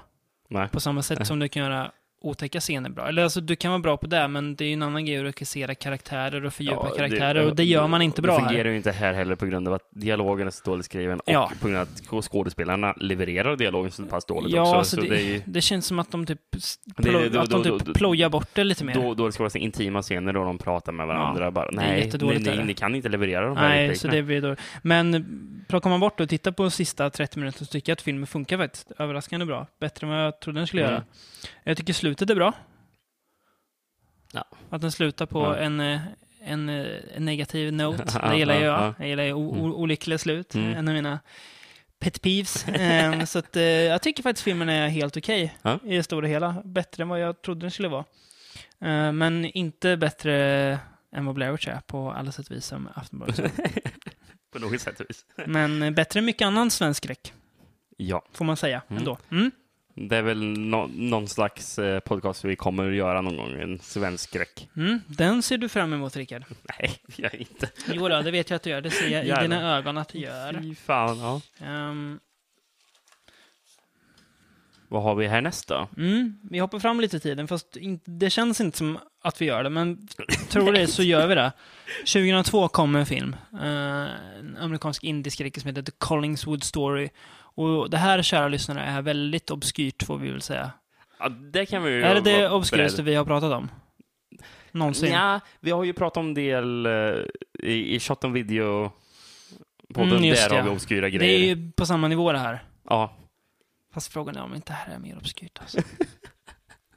nej. På samma sätt som du kan göra otäcka scener bra. Eller alltså, du kan vara bra på det, men det är ju en annan grej att regissera karaktärer och fördjupa Ja, karaktärer, och det gör man inte bra Det fungerar här. ju inte här heller på grund av att dialogen är så dåligt skriven och Ja. på grund av att skådespelarna levererar dialogen så pass dåligt Ja, också. alltså så det, det ju, det känns som att de typ, s- Det- plo- då- att de typ då- plojar bort det lite mer. då, då det ska vara så intima scener då de pratar med varandra. bara, det är nej, jättedåligt ni, det. ni, kan inte leverera de här Nej, så det blir då. Men plockar man bort och tittar på de sista 30 minuterna så tycker jag att filmen funkar faktiskt överraskande bra. Bättre än vad jag trodde den skulle Mm. göra. Jag tycker slutet är bra. Ja. Att den slutar på Ja. en, eh, en, eh, en negativ note. Det gillar ja, jag. ja. Jag gillar ju Mm. olyckliga slut. Mm. En av mina pet peeves. Ehm, så att, eh, jag tycker faktiskt filmen är helt okej Ja. i det stora hela. Bättre än vad jag trodde den skulle vara. Eh, men inte bättre än vad Blair Witch är på alla sätt och vis som Aftonbladet. på något sätt och vis. Men bättre än mycket annan svensk skräck, Ja, får man säga Mm. ändå. Mm. Det är väl nå- någon slags eh, podcast vi kommer att göra någon gång, en svensk skräck. Mm. Den ser du fram emot, Rickard. Nej, jag inte. Jo då, det vet jag att du gör. Det ser jag i Gärna. dina ögon att du gör. Fy fan, ja. Ehm, Vad har vi härnäst då? mm, vi hoppar fram lite i tiden, fast det känns inte som att vi gör det, men tror det så gör vi det. 2002 kom en film, eh, en amerikansk indieskräckis som heter The Collingswood Story. Och det här, kära lyssnare, är väldigt obskyrt, får vi väl säga. Ja, det kan vi ju Är det det obskyraste vi har pratat om? Någonsin? Ja, vi har ju pratat om en del eh, i, i Shot on Video podden, Mm, där har det. vi obskyra det grejer. är ju på samma nivå det här. Ja, Fast frågan är om inte det här är mer obskyrt alltså.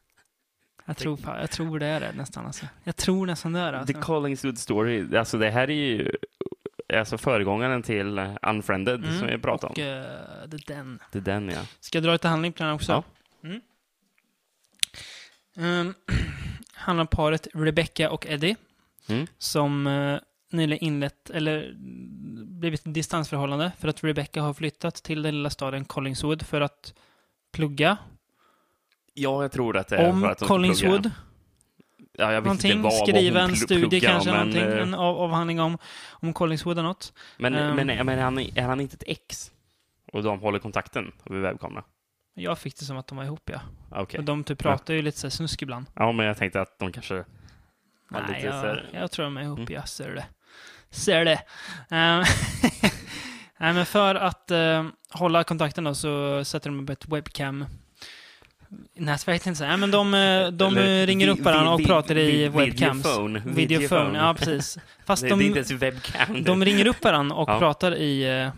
jag, tror, jag tror det är det nästan alltså. Jag tror nästan det är det. The Alltså. Collingswood Story, alltså det här är ju alltså föregångaren till Unfriended Mm, som vi pratade Och om. det är den. Det är den ja. Ska jag dra lite handling på den också? Ja. Mm. Um, handlar om paret Rebecca och Eddie Mm. som uh, nyligen inlett, eller blivit ett distansförhållande för att Rebecca har flyttat till den lilla staden Collingswood för att plugga. Ja, jag tror att det är om för att ska Collingswood. plugga. Ja, jag någonting, skriva en studie kanske, men, någonting, eh, en av, avhandling om, om Collingswood eller något. Men, Ehm. men, men är, han, är han inte ett ex? Och de håller kontakten över webbkamera? Jag fick det som att de var ihop, ja. Okej. Och de typ pratar ju lite så snusk ibland. Ja, men jag tänkte att de kanske Nej, jag, här- jag tror de är ihop, Mm. jag ser det. Ser det. Ehm, Nej, men för att eh, hålla kontakten då så sätter de upp ett webcam nätverk, inte så. Nej, men de, eh, de Eller ringer vi- upp varandra och vi- pratar i vi- webcams. Videophone. Videophone, ja precis. Fast Det, det är inte de, ens webcam. de ringer upp varandra och Ja. pratar i, eh,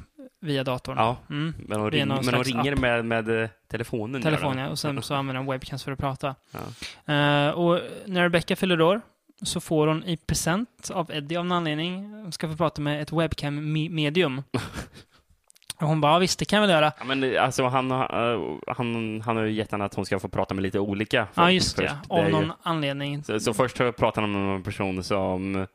via datorn. Ja, Mm. men de, ring, men de ringer app. med, med eh, telefonen. telefon, de. ja. Och sen så använder de webcams för att prata. Ja. Eh, och när Rebecca fyller år så får hon i present av Eddie av någon anledning, hon ska få prata med ett webcam-medium. och hon bara, "Ja, visst det kan jag väl göra. Ja, men det- alltså, han, har- han, han har ju gett henne att hon ska få prata med lite olika folk Ja, just det. Av är ju- någon anledning. Så, så först pratar han med en person som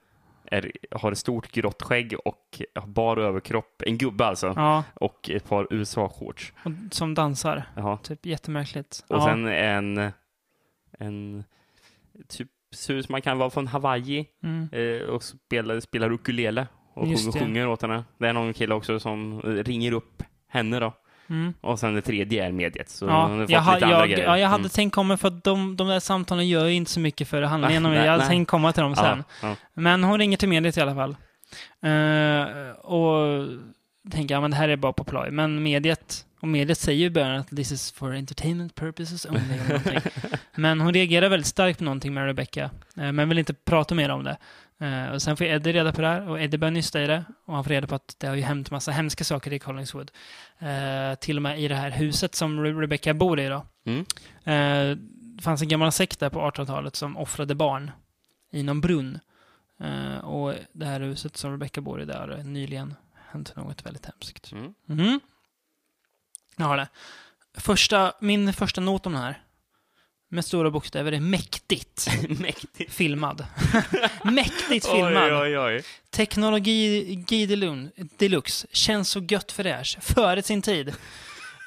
är, har ett stort grått skägg och har bar överkropp, en gubbe alltså, Ja, och ett par USA-shorts. och, som dansar. Jaha. Typ jättemärkligt. Och ja. sen en, en typ ser ut som man kan vara från Hawaii mm. eh, och spelar, spelar ukulele och Just sjunger, det. sjunger åt henne. Det är någon kille också som ringer upp henne då. Mm. Och sen det tredje är mediet. Så Ja, jag, ha, lite jag, grejer. ja, jag hade Mm. tänkt komma för att de, de där samtalen gör ju inte så mycket för handlingen. Nej, jag hade nej. tänkt komma till dem sen. Ja. Men hon ringer till mediet i alla fall. Eh, och tänker, ja men det här är bara på ploj. Men mediet, och mediet säger ju i början att this is for entertainment purposes only. men hon reagerar väldigt starkt på någonting med Rebecca. eh, men vill inte prata mer om det. Eh, och sen får Eddie reda på det här och Eddie börjar nysta i det. Och han får reda på att det har ju hänt massa hemska saker i Collingswood. Eh, till och med i det här huset som Re- Rebecca bor i då. Mm. Eh, det fanns en gammal sekt där på 1800-talet som offrade barn i någon brunn. Eh, och det här huset som Rebecca bor i, där det nyligen hänt något väldigt hemskt. Mm. Mhm. Jag har det. Första, min första not om den här, med stora bokstäver, är mäktigt Mäktigt. filmad. mäktigt filmad. Oj, oj, oj. Teknologi Delun- Deluxe känns så gött fräsch, före sin tid.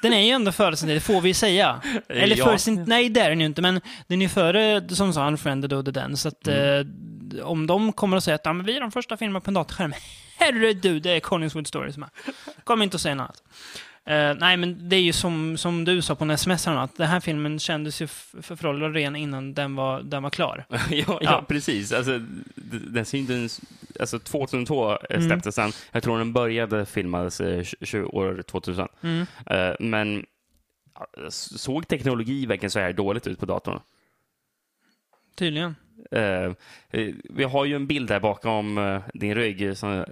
Den är ju ändå före sin tid, får vi säga. Eller Ja. före sin... Nej, det är den ju inte, men den är ju före, som sa, Unfriended och The Den. Så att Mm. eh, om de kommer att säga att ja, men vi är de första filmerna på en datorskärm, herre du, det är Collingswood Story som är. Kom inte att säga något annat. Eh, nej, men det är ju som, som du sa på en sms att den här filmen kändes ju föråldrad redan innan den var, den var klar. ja, ja, Ja. precis. Alltså, den syntes, alltså 2002 eh, Mm. släpptes den. Jag tror den började filmas eh, år 2000. Mm. Eh, men såg teknologi verkligen så här dåligt ut på datorn? Tydligen. Eh, vi har ju en bild där bakom eh, din rygg som,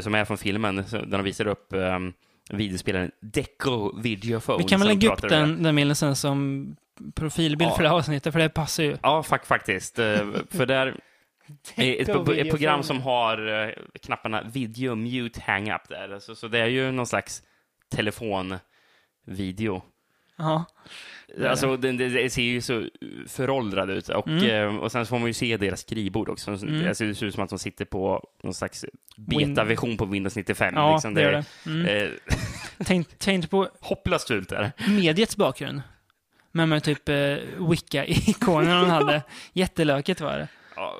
som är från filmen, där de visar upp um, videospelaren Deco Videophone. Vi kan väl lägga upp den, den bilden sen som profilbild Ja. för det här avsnittet, för det passar ju. Ja, fak faktiskt. Eh, för där är ett, ett program som har eh, knapparna video, mute, hang up där. Så, så det är ju någon slags telefonvideo. Ja. Alltså, det, det, ser ju så föråldrad ut. Och, Mm. eh, och sen får man ju se deras skrivbord också. Mm. Det ser ut som att de sitter på någon slags beta-version på Windows 95. Ja, liksom. det gör det. Mm. Eh, Tänk, tänk på hopplöst fult är det. mediets bakgrund. Men med typ eh, Wicca-ikoner de hade. Jättelökigt var det. Ja,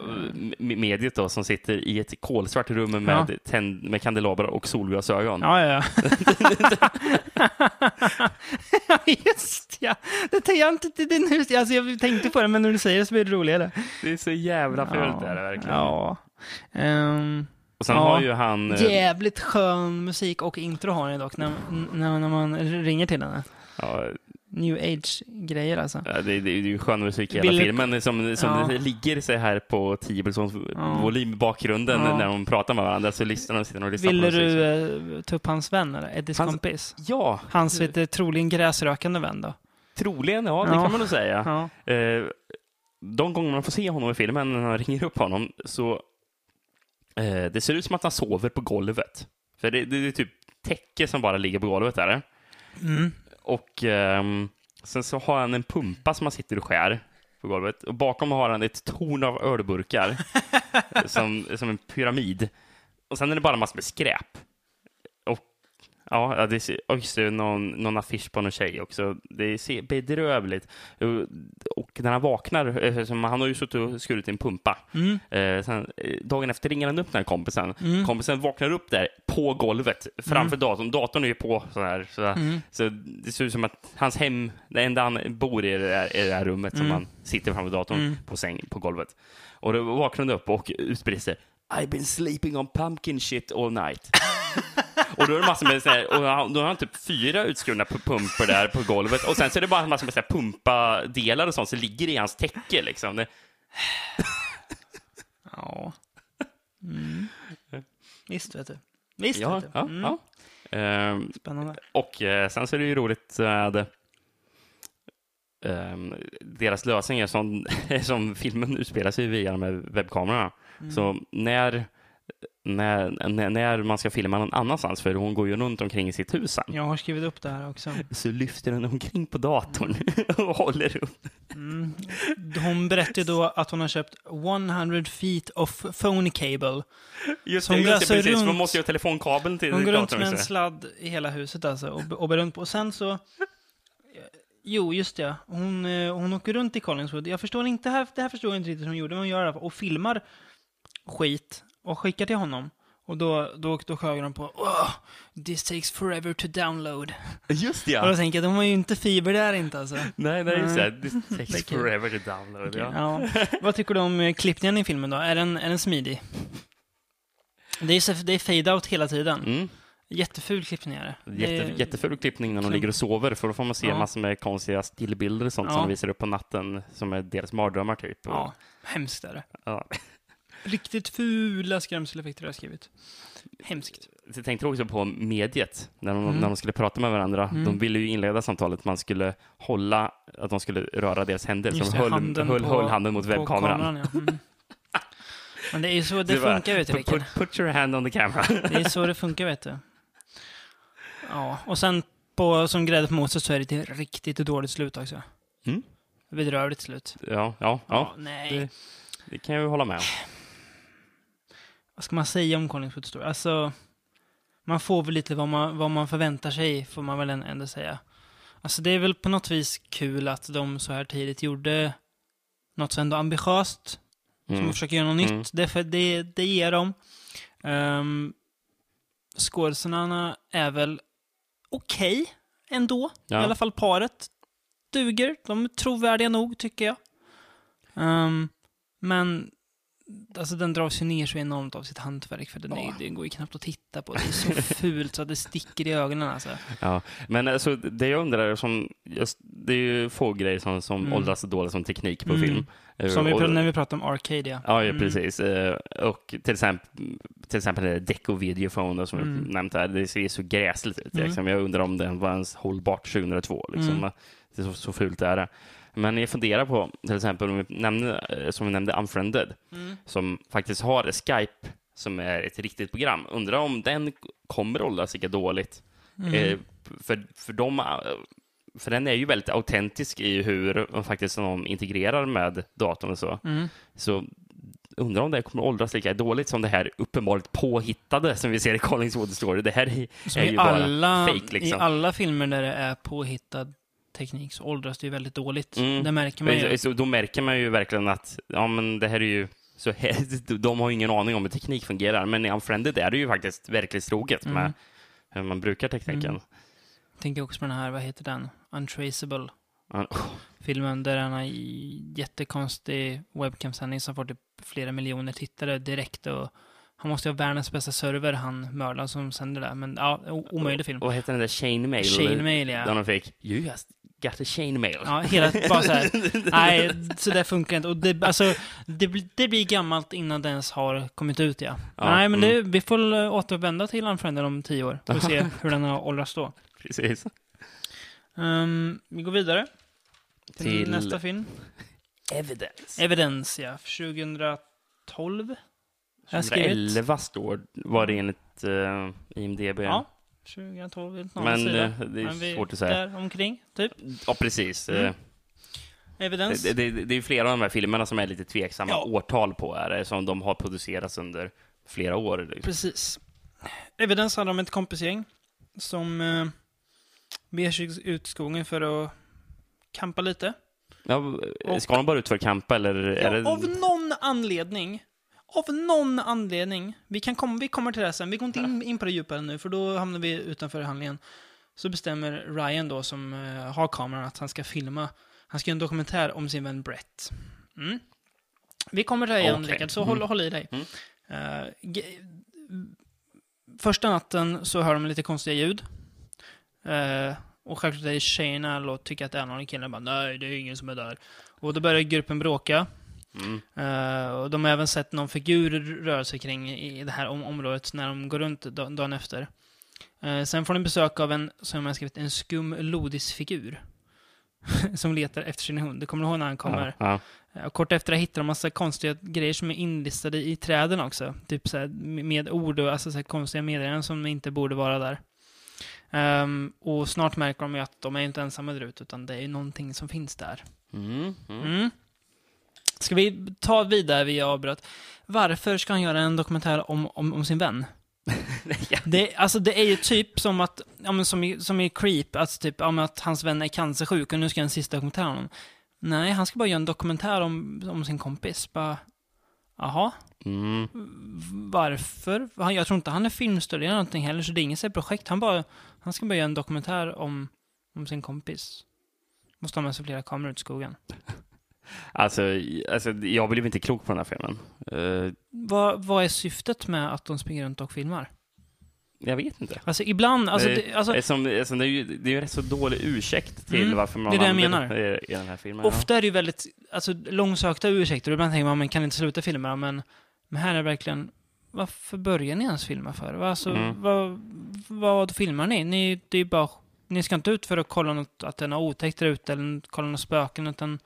mediet då, som sitter i ett kolsvart rum med, Ja. tänd, med kandelabrar och solglasögon. Ja, ja, ja. Ja, Just ja. Det tänkte jag inte det, det, nu. Alltså, jag tänkte på det, men när du säger det så blir det roligare. Det är så jävla fult är det verkligen. Ja. Ehm, Och sen Ja. har ju han... eh, jävligt skön musik och intro har den dock när, när, när man ringer till henne. Ja, New age-grejer alltså. Ja, det, det, det är ju skön musik i hela Vill du- filmen som, som Ja. det ligger så här på 10 Ja. volym i bakgrunden Ja. när de pratar med varandra så lyssnar de sitter och lyssnar Ville du eh, ta upp hans vän, eller? Eddys Hans- kompis? Ja, Hans du, troligen gräsrökande vän då? troligen. Ja, det kan man nog säga. Eh, de gånger man får se honom i filmen när han ringer upp honom så eh, det ser ut som att han sover på golvet. För det, det är typ täcke som bara ligger på golvet där. Mm. Och ehm, sen så har han en pumpa som han sitter och skär på golvet. Och bakom har han ett torn av ölburkar som, som en pyramid. Och sen är det bara massor med skräp. Ja, det ser, just det, någon, någon affisch på någon tjej också. Det ser bedrövligt. Och- när han vaknar, eh, han har ju suttit och skurit i en pumpa. Mm. Eh, sen, eh, dagen efter ringer han upp den här kompisen. Mm. Kompisen vaknar upp där på golvet framför datorn. Datorn är ju på så här. Så, Mm. så det ser ut som att hans hem, det enda han bor i är det är det här rummet som Mm. han sitter framför datorn Mm. på säng, på golvet. Och då vaknar han upp och sig. I've been sleeping on pumpkin shit all night. och då är det massor med så här, och han- då har han typ fyra utskurna pu- pumpor där på golvet och sen så är det bara massor med så här pumpa-delar och sånt som ligger i hans täcke liksom. Det, Ja. Mm. Visst, vet du. Visst, ja, vet du. ja, Mm. ja. Ehm, Spännande. Och eh, sen så är det ju roligt med ehm, deras lösningar som, som filmen utspelar sig via de här webbkamerorna. Mm. Så när, när, när, när man ska filma någon annanstans, för hon går ju runt omkring i sitt hus sen, Jag har skrivit upp det här också. så lyfter den omkring på datorn och håller upp. Mm. Hon berättade då att hon har köpt 100 feet of phone cable. Just hon det, just det, precis. Man runt- måste ju ha telefonkabeln till Hon går runt datorn. med en sladd i hela huset alltså och, och bär runt på. Och sen så... Jo, just det. Hon, eh, hon åker runt i Collingswood. Jag förstår inte, det här, det här förstår jag inte riktigt hur hon gjorde, men hon gör det. Och filmar skit och skickar till honom. Och då, då, då sjöng de på oh, “This takes forever to download”. Just det, Och då ja. tänker jag, de har ju inte fiber där inte alltså. Nej, nej, just det. This takes forever to download. Okej, Ja. ja. Vad tycker du om eh, klippningen i filmen då? Är den, är den smidig? Det är, så- det är fade-out hela tiden. Mm. Jätteful klippning är det. Jätte, jätteful klippning när de ligger och sover, för då får man se Ja. massor med konstiga stillbilder och sånt Ja. som de visar upp på natten, som är deras mardrömmar typ. Och, Ja, hemskt är det. ja. Riktigt fula skrämseleffekter har jag skrivit. Hemskt. Jag tänkte också på mediet, när de, Mm. när de skulle prata med varandra. Mm. De ville ju inleda samtalet, man skulle hålla, att de skulle röra deras händer, så Just de det, höll handen höll, på- höll handen mot webbkameran. kameran, ja. Mm. Men det är ju så det, Det funkar, vet du, Put, put, put your hand on the camera. Det är så det funkar, vet du. Ja, och sen på, som grädde på moset så är det ett riktigt dåligt slut också. Mm. Bedrövligt slut. ja, ja, ja, nej. det, det kan jag ju hålla med om. Vad ska man säga om Collingswood Story? Alltså, man får väl lite vad man, vad man förväntar sig, får man väl ändå säga. Alltså det är väl på något vis kul att de så här tidigt gjorde något så ändå ambitiöst, som Mm. försöker göra något Mm. nytt. Det, det, det ger dem. Um, skådespelarna är väl okej ändå. Ja. I alla fall paret duger. De är trovärdiga nog, tycker jag. Ehm, men alltså, den dras ju ner så enormt av sitt hantverk, för den, är, Ja. det går ju knappt att titta på. Det är så fult så att det sticker i ögonen. Alltså. Ja, men alltså, det jag undrar, som, just, det är ju få grejer som, som Mm. åldras dåligt som teknik på Mm. film. Eh, Som vi, när vi pratar om Arcadia. Ja, ja Mm. precis. Eh, Och till exempel, till exempel Deco Videophone som Mm. jag nämnt här, det ser så gräsligt ut. Mm. Liksom. Jag undrar om den var ens hållbart 2002. Liksom. Mm. Det är så, så fult är det. Men jag funderar på, till exempel, om vi nämnde, eh, som vi nämnde Unfriended, Mm. som faktiskt har Skype, som är ett riktigt program. Undrar om den kommer åldras lika dåligt. Mm. Eh, för, för, de, eh, för den är ju väldigt autentisk i hur faktiskt de integrerar med datorn och så. Mm. Så undrar om det kommer åldras lika dåligt som det här uppenbart påhittade som vi ser i Collingswood Story. Det här är, är i ju bara alla, fake I liksom. alla filmer där det är påhittad teknik så åldras det ju väldigt dåligt. Mm. Det märker man ju. Så då märker man ju verkligen att ja, men det här är ju så här, de har ju ingen aning om hur teknik fungerar, men i Unfriended är det ju faktiskt verklighetstroget Mm. med hur man brukar tekniken. Mm. Tänker också på den här, vad heter den? Untraceable. Ja, Filmen där han har jättekonstig webcamsändning som får typ flera miljoner tittare direkt och han måste ju ha världens bästa server, han mördaren som sänder det. Men ja, omöjlig film. Vad heter den där Chain Mail? Chain Mail, Den ja. de fick. You just got a chain mail. Ja, hela, bara så här. Nej, så där funkar inte. Och det, alltså, det, blir- det blir gammalt innan det ens har kommit ut, ja. Ja, Nej, men det, mm. vi får eh, återvända till Unfriended om tio år och se hur den har åldrats då. Precis. Ehm, vi går vidare till, Till- nästa film. Evidence. Evidence, ja. 2012. Har jag skrivit. 2011 står, var det enligt uh, IMDB. Ja, 2012 enligt någon Men sida. eh, det är Men vi- svårt att säga. Där omkring, typ. Ja, precis. Mm. Eh, Evidence. Det, det, det är flera av de här filmerna som är lite tveksamma Ja. årtal på, är det, som de har producerats under flera år. Liksom. Precis. Evidence handlar om ett kompisgäng som eh, beger sig ut skogen för att kampa lite. Ja, Och- ska de bara ut för att campa, eller Ja, det... Av någon anledning, av någon anledning, vi, kan komma, vi kommer till det sen, vi går inte in, in på det djupare nu, för då hamnar vi utanför handlingen. Så bestämmer Ryan då, som eh, har kameran, att han ska filma, han ska göra en dokumentär om sin vän Brett. Mm. Vi kommer till det igen, Okej. Rickard, så Mm. håll, håll i dig. Mm. Ge- första natten så hör de lite konstiga ljud. Eh, och självklart är det tjejerna och tycker att det är någon kille. Bara, Nej, det är ingen som är där. Och då börjar gruppen bråka. Mm. Eh, och de har även sett någon figur röra sig kring i det här om området när de går runt da- dagen efter. Eh, sen får de besök av en, som jag har skrivit, en skum lodisfigur. som letar efter sin hund. Det kommer du ihåg när han kommer? Ja, Eh, Och kort efter hittar de massa konstiga grejer som är inlistade i träden också. Typ så med ord och alltså så konstiga meddelanden som inte borde vara där. Ehm, och snart märker de ju att de är inte ensamma där ute, utan det är ju någonting som finns där. mm. Mm. Mm. Ska vi ta vidare, vi avbröt. Varför ska han göra en dokumentär om, om, om sin vän? Ja. Det, alltså det är ju typ som att, ja, men som, i, som i Creep, alltså typ, ja, men att hans vän är cancersjuk och nu ska en sista dokumentär om honom. Nej, han ska bara göra en dokumentär om, om sin kompis. Bara, jaha, Mm. varför? Han, jag tror inte han är filmstuderande någonting heller, så det är inget projekt. Han, bara, han ska bara göra en dokumentär om, om sin kompis. Måste ha med sig flera kameror ut i skogen. Alltså, alltså, jag blev inte klok på den här filmen. Eh, Vad, vad är syftet med att de springer runt och filmar? jag vet inte. Alltså ibland, alltså, det, det, alltså det, är som, alltså, det är ju det är en rätt så dålig ursäkt till Mm, varför man det är det jag menar. i, i den här filmen. ofta är det ju väldigt alltså, långsökta ursäkter. Ibland tänker man, man kan inte sluta filma, men, men här är det verkligen, varför börjar ni ens filma för? Vad- Alltså, Mm. vad, vad filmar ni? ni? Det är bara, ni ska inte ut för att kolla något, att det är något otäckt där ute, eller kolla några spöken, utan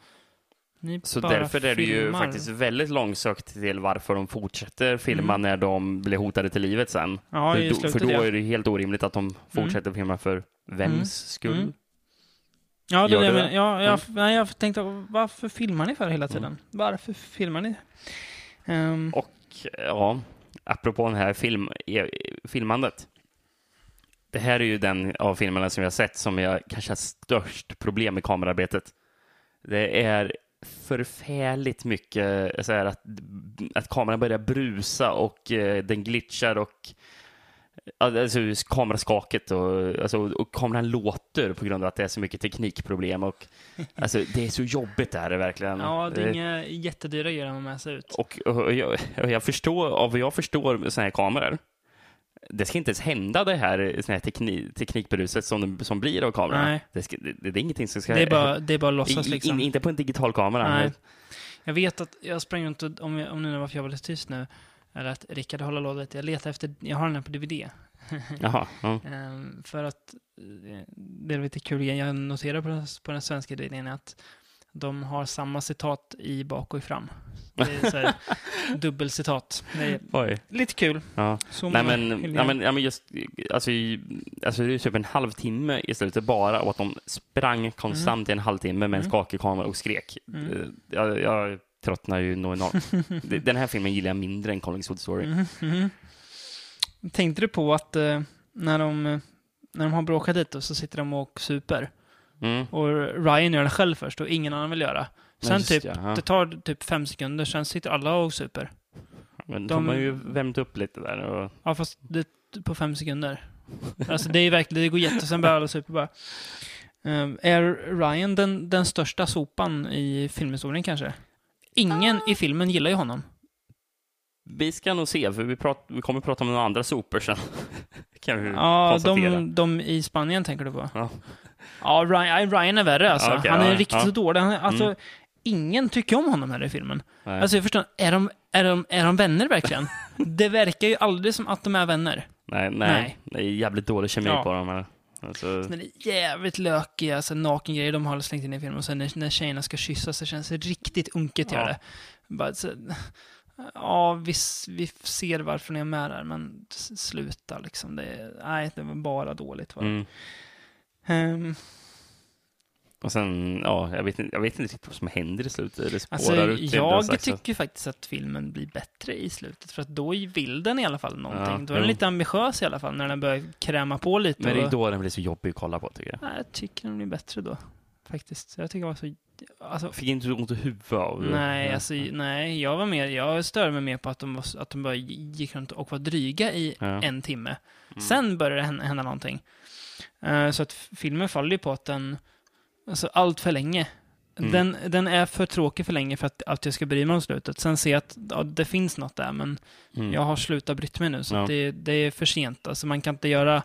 ni Så därför är det ju filmar. faktiskt väldigt långsökt till varför de fortsätter filma Mm. när de blir hotade till livet sen. Ja, för, då, för då är det helt orimligt att de fortsätter filma för vems Mm. skull? Mm. Ja, det det det det? Ja, jag, Mm. nej, jag tänkte, varför filmar ni för hela tiden? Mm. Varför filmar ni? Ehm, Och ja, apropå den här film, eh, filmandet. Det här är ju den av filmerna som jag har sett som jag kanske har störst problem med kamerarbetet. Det är förfärligt mycket så här att, att kameran börjar brusa och eh, den glitchar och Alltså kameraskaket och, alltså, och kameran låter på grund av att det är så mycket teknikproblem och alltså det är så jobbigt det här är verkligen. Ja, det är Eh, inga jättedyra grejer man med sig ut. Och, och, jag, och jag förstår, av vad jag förstår med sådana här kameror, det ska inte ens hända det här, sån här tekni, teknikberuset som, som blir av kameran. Nej. Det, ska, det, det är ingenting som ska... Det är bara, det är bara låtsas I- liksom. in, inte på en digital kamera. Nej. Jag vet att jag sprang runt och, om, om nu varför jag var lite tyst nu, eller att Rickard håller låda lite. Jag letar efter, jag har den här på DVD. Jaha. Ja. Ehm, för att eh, det är lite kul jag noterar på den, på den svenska DVDn att de har samma citat i bak och i fram. Det är så här, dubbelcitat. Lite kul. Ja. Nej, men, ja, men, ja, men just, alltså, alltså det är typ en halvtimme i slutet bara och att de sprang konstant i en halvtimme med en Mm. skakig kamera och skrek. Mm. Eh, Jag, jag tröttnar ju nog enormt. Den här filmen gillar jag mindre än Collins Wood Story. Mhm, mhm. Tänkte du på att eh, när, de, när de har bråkat dit och så sitter de och super Mm. och Ryan gör det själv först och ingen annan vill göra. Sen Just typ, det, ja. det tar typ fem sekunder, sen sitter alla och super. Men de- har ju värmt upp lite där. Och, Ja, fast det på fem sekunder. Alltså det är verkligen, det går jätte, sen börjar alla super bara. Ehm, är Ryan den, den största sopan i filmhistorien kanske? Ingen i filmen gillar ju honom. Vi ska nog se, för vi, prat, vi kommer prata om några andra sopor sen. kan vi Ja, konstatera. de, de i Spanien tänker du på? Ja. Ja, Ryan, Ryan är värre alltså. Ja, okej, han är ja, riktigt ja. dålig. Han, är- alltså, Mm. ingen tycker om honom här i filmen. Nej. Alltså jag förstår, är de, är de, är de vänner verkligen? det verkar ju aldrig som att de är vänner. nej, nej, nej. Det är jävligt dålig kemi på dem. Här. Alltså, Den är jävligt lökiga, alltså nakengrejer de har slängt in i filmen. Och sen när, när tjejerna ska kyssas så känns det riktigt unket Ja. gör det. Bara, så, ja, vi, vi ser varför ni är med där, men sluta liksom. Det, är- nej, det var bara dåligt. Va? mm. Ehm, Och sen, ja, jag vet, inte, jag vet inte riktigt vad som händer i slutet. Det Alltså, ut någon jag slags- tycker faktiskt att filmen blir bättre i slutet, för att då vill den i alla fall någonting. Ja, då är den lite ambitiös i alla fall, när den börjar kräma på lite. Men det är då den blir så jobbig att kolla på, tycker jag. Nej, jag tycker den blir bättre då, faktiskt. Jag tycker det var så... Alltså, fick inte ont i huvudet av det. nej, alltså, nej, jag var med, jag störde mig mer på att de, var, att de bara gick runt och var dryga i Ja. en timme. Mm. Sen började det hända, någonting. Eh, så att filmen faller ju på att den, alltså allt för länge. Mm. Den, den är för tråkig för länge för att, att jag ska bry mig om slutet. Sen ser jag att ja, det finns något där, men Mm. jag har slutat brytt mig nu, så Ja. det, det är för sent. Alltså man kan inte göra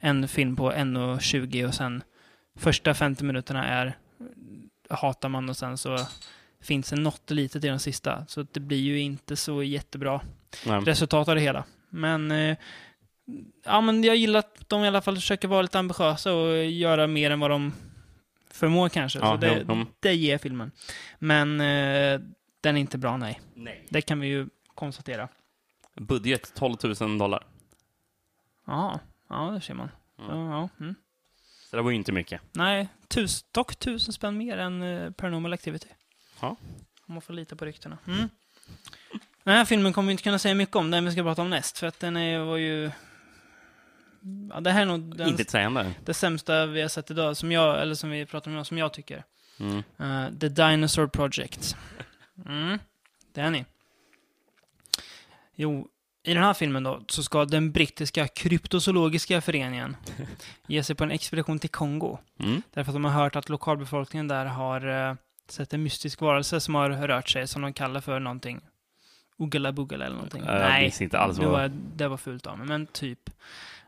en film på 1.20 och sen första 50 minuterna är hatar man och sen så finns det något litet i den sista. Så det blir ju inte så jättebra Nej. resultat av det hela. Men, eh, ja, men jag gillar att de i alla fall försöker vara lite ambitiösa och göra mer än vad de förmår kanske. Ja, så det, jo, mm. det ger filmen. Men eh, den är inte bra, nej. Nej. Det kan vi ju konstatera. Budget 12 000 dollar. Ja, ja det ser man. Mm. Ja, ja, mm. Så det var ju inte mycket. Nej, tus, dock tusen spänn mer än eh, Paranormal Activity. Ja. Om man får lita på ryktena. Mm. Den här filmen kommer vi inte kunna säga mycket om, den vi ska prata om näst, för att den är, var ju... Ja, det här är nog den, Inte sägande. det sämsta vi har sett idag, som jag, eller som vi pratar om idag, som jag tycker. Mm. Eh, The Dinosaur Project. Mm, det är ni. Jo, i den här filmen då, så ska den brittiska kryptozoologiska föreningen ge sig på en expedition till Kongo. Mm. Därför att de har hört att lokalbefolkningen där har uh, sett en mystisk varelse som har rört sig, som de kallar för någonting. Ugala bugala eller någonting. Ja, jag minns inte alls det var, det var fult av mig, men typ.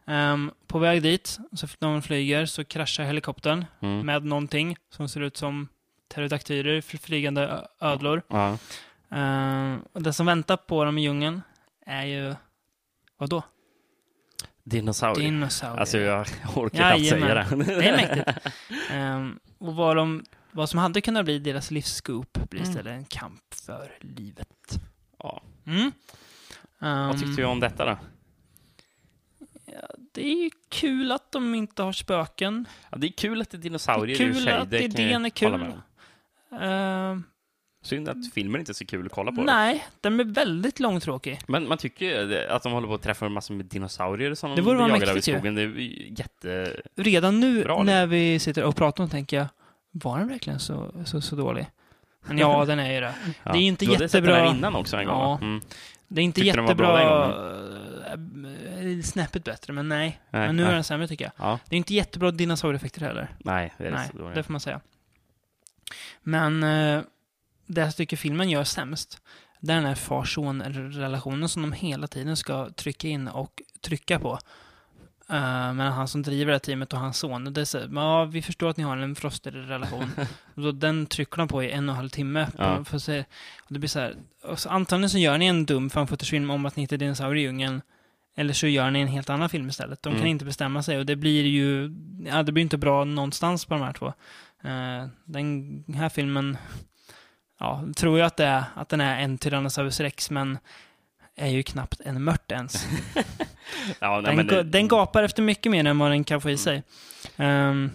Ehm, på väg dit, så när de flyger, så kraschar helikoptern Mm. med någonting som ser ut som pterodaktyler, fl- flygande ödlor. Ehm, och det som väntar på dem i djungeln är ju... Vadå? Dinosaurier. Dinosaurier. Alltså, jag orkar knappt säga det. Det är mäktigt. Ehm, och vad, de, vad som hade kunnat bli deras livsscoop blir Mm. istället en kamp för livet. Ja. Mm. Vad Ehm, tyckte du om detta då? Det är ju kul att de inte har spöken. Ja, det är kul att det är dinosaurier Det är kul att det idén är kul. Ehm, Synd att filmen inte är så kul att kolla på. nej, den är väldigt långtråkig. Men man tycker ju att de håller på att träffa massor med dinosaurier som Det de jagar av i skogen. Det är jätte... Redan nu Bra, när vi sitter och pratar om tänker jag, var den verkligen så, så, så dålig? Men ja, den är ju det. Ja. Det är inte du hade sett den jättebra. här innan också en gång, Ja. Mm. Det är inte Tyckte jättebra... äh, Snäppet bättre, men nej. Nej, men nu är nej. den sämre tycker jag. Ja, Det är inte jättebra dinosaurieeffekter heller. nej, det är Nej, så dåligt. det får man säga. Men eh, det jag tycker filmen gör sämst, det är den här far-son-relationen som de hela tiden ska trycka in och trycka på. Uh, mellan han som driver det här teamet och hans son. Det är så, ja, vi förstår att ni har en frostig relation. och då, den trycker de på i en och en halv timme. Ja. för se, och det blir så här, så antagligen så gör ni en dum fanfotorsfilm om att ni hittar djungeln. Eller så gör ni en helt annan film istället. De kan Mm. inte bestämma sig och det blir ju, ja det blir inte bra någonstans på de här två. Eh, den här filmen, ja, tror jag att, det är, att den är en Tyrannosaurus rex, men är ju knappt en mört ens. Ja, nej, Den, det- Mm. den gapar efter mycket mer än vad den kan få i sig. Um,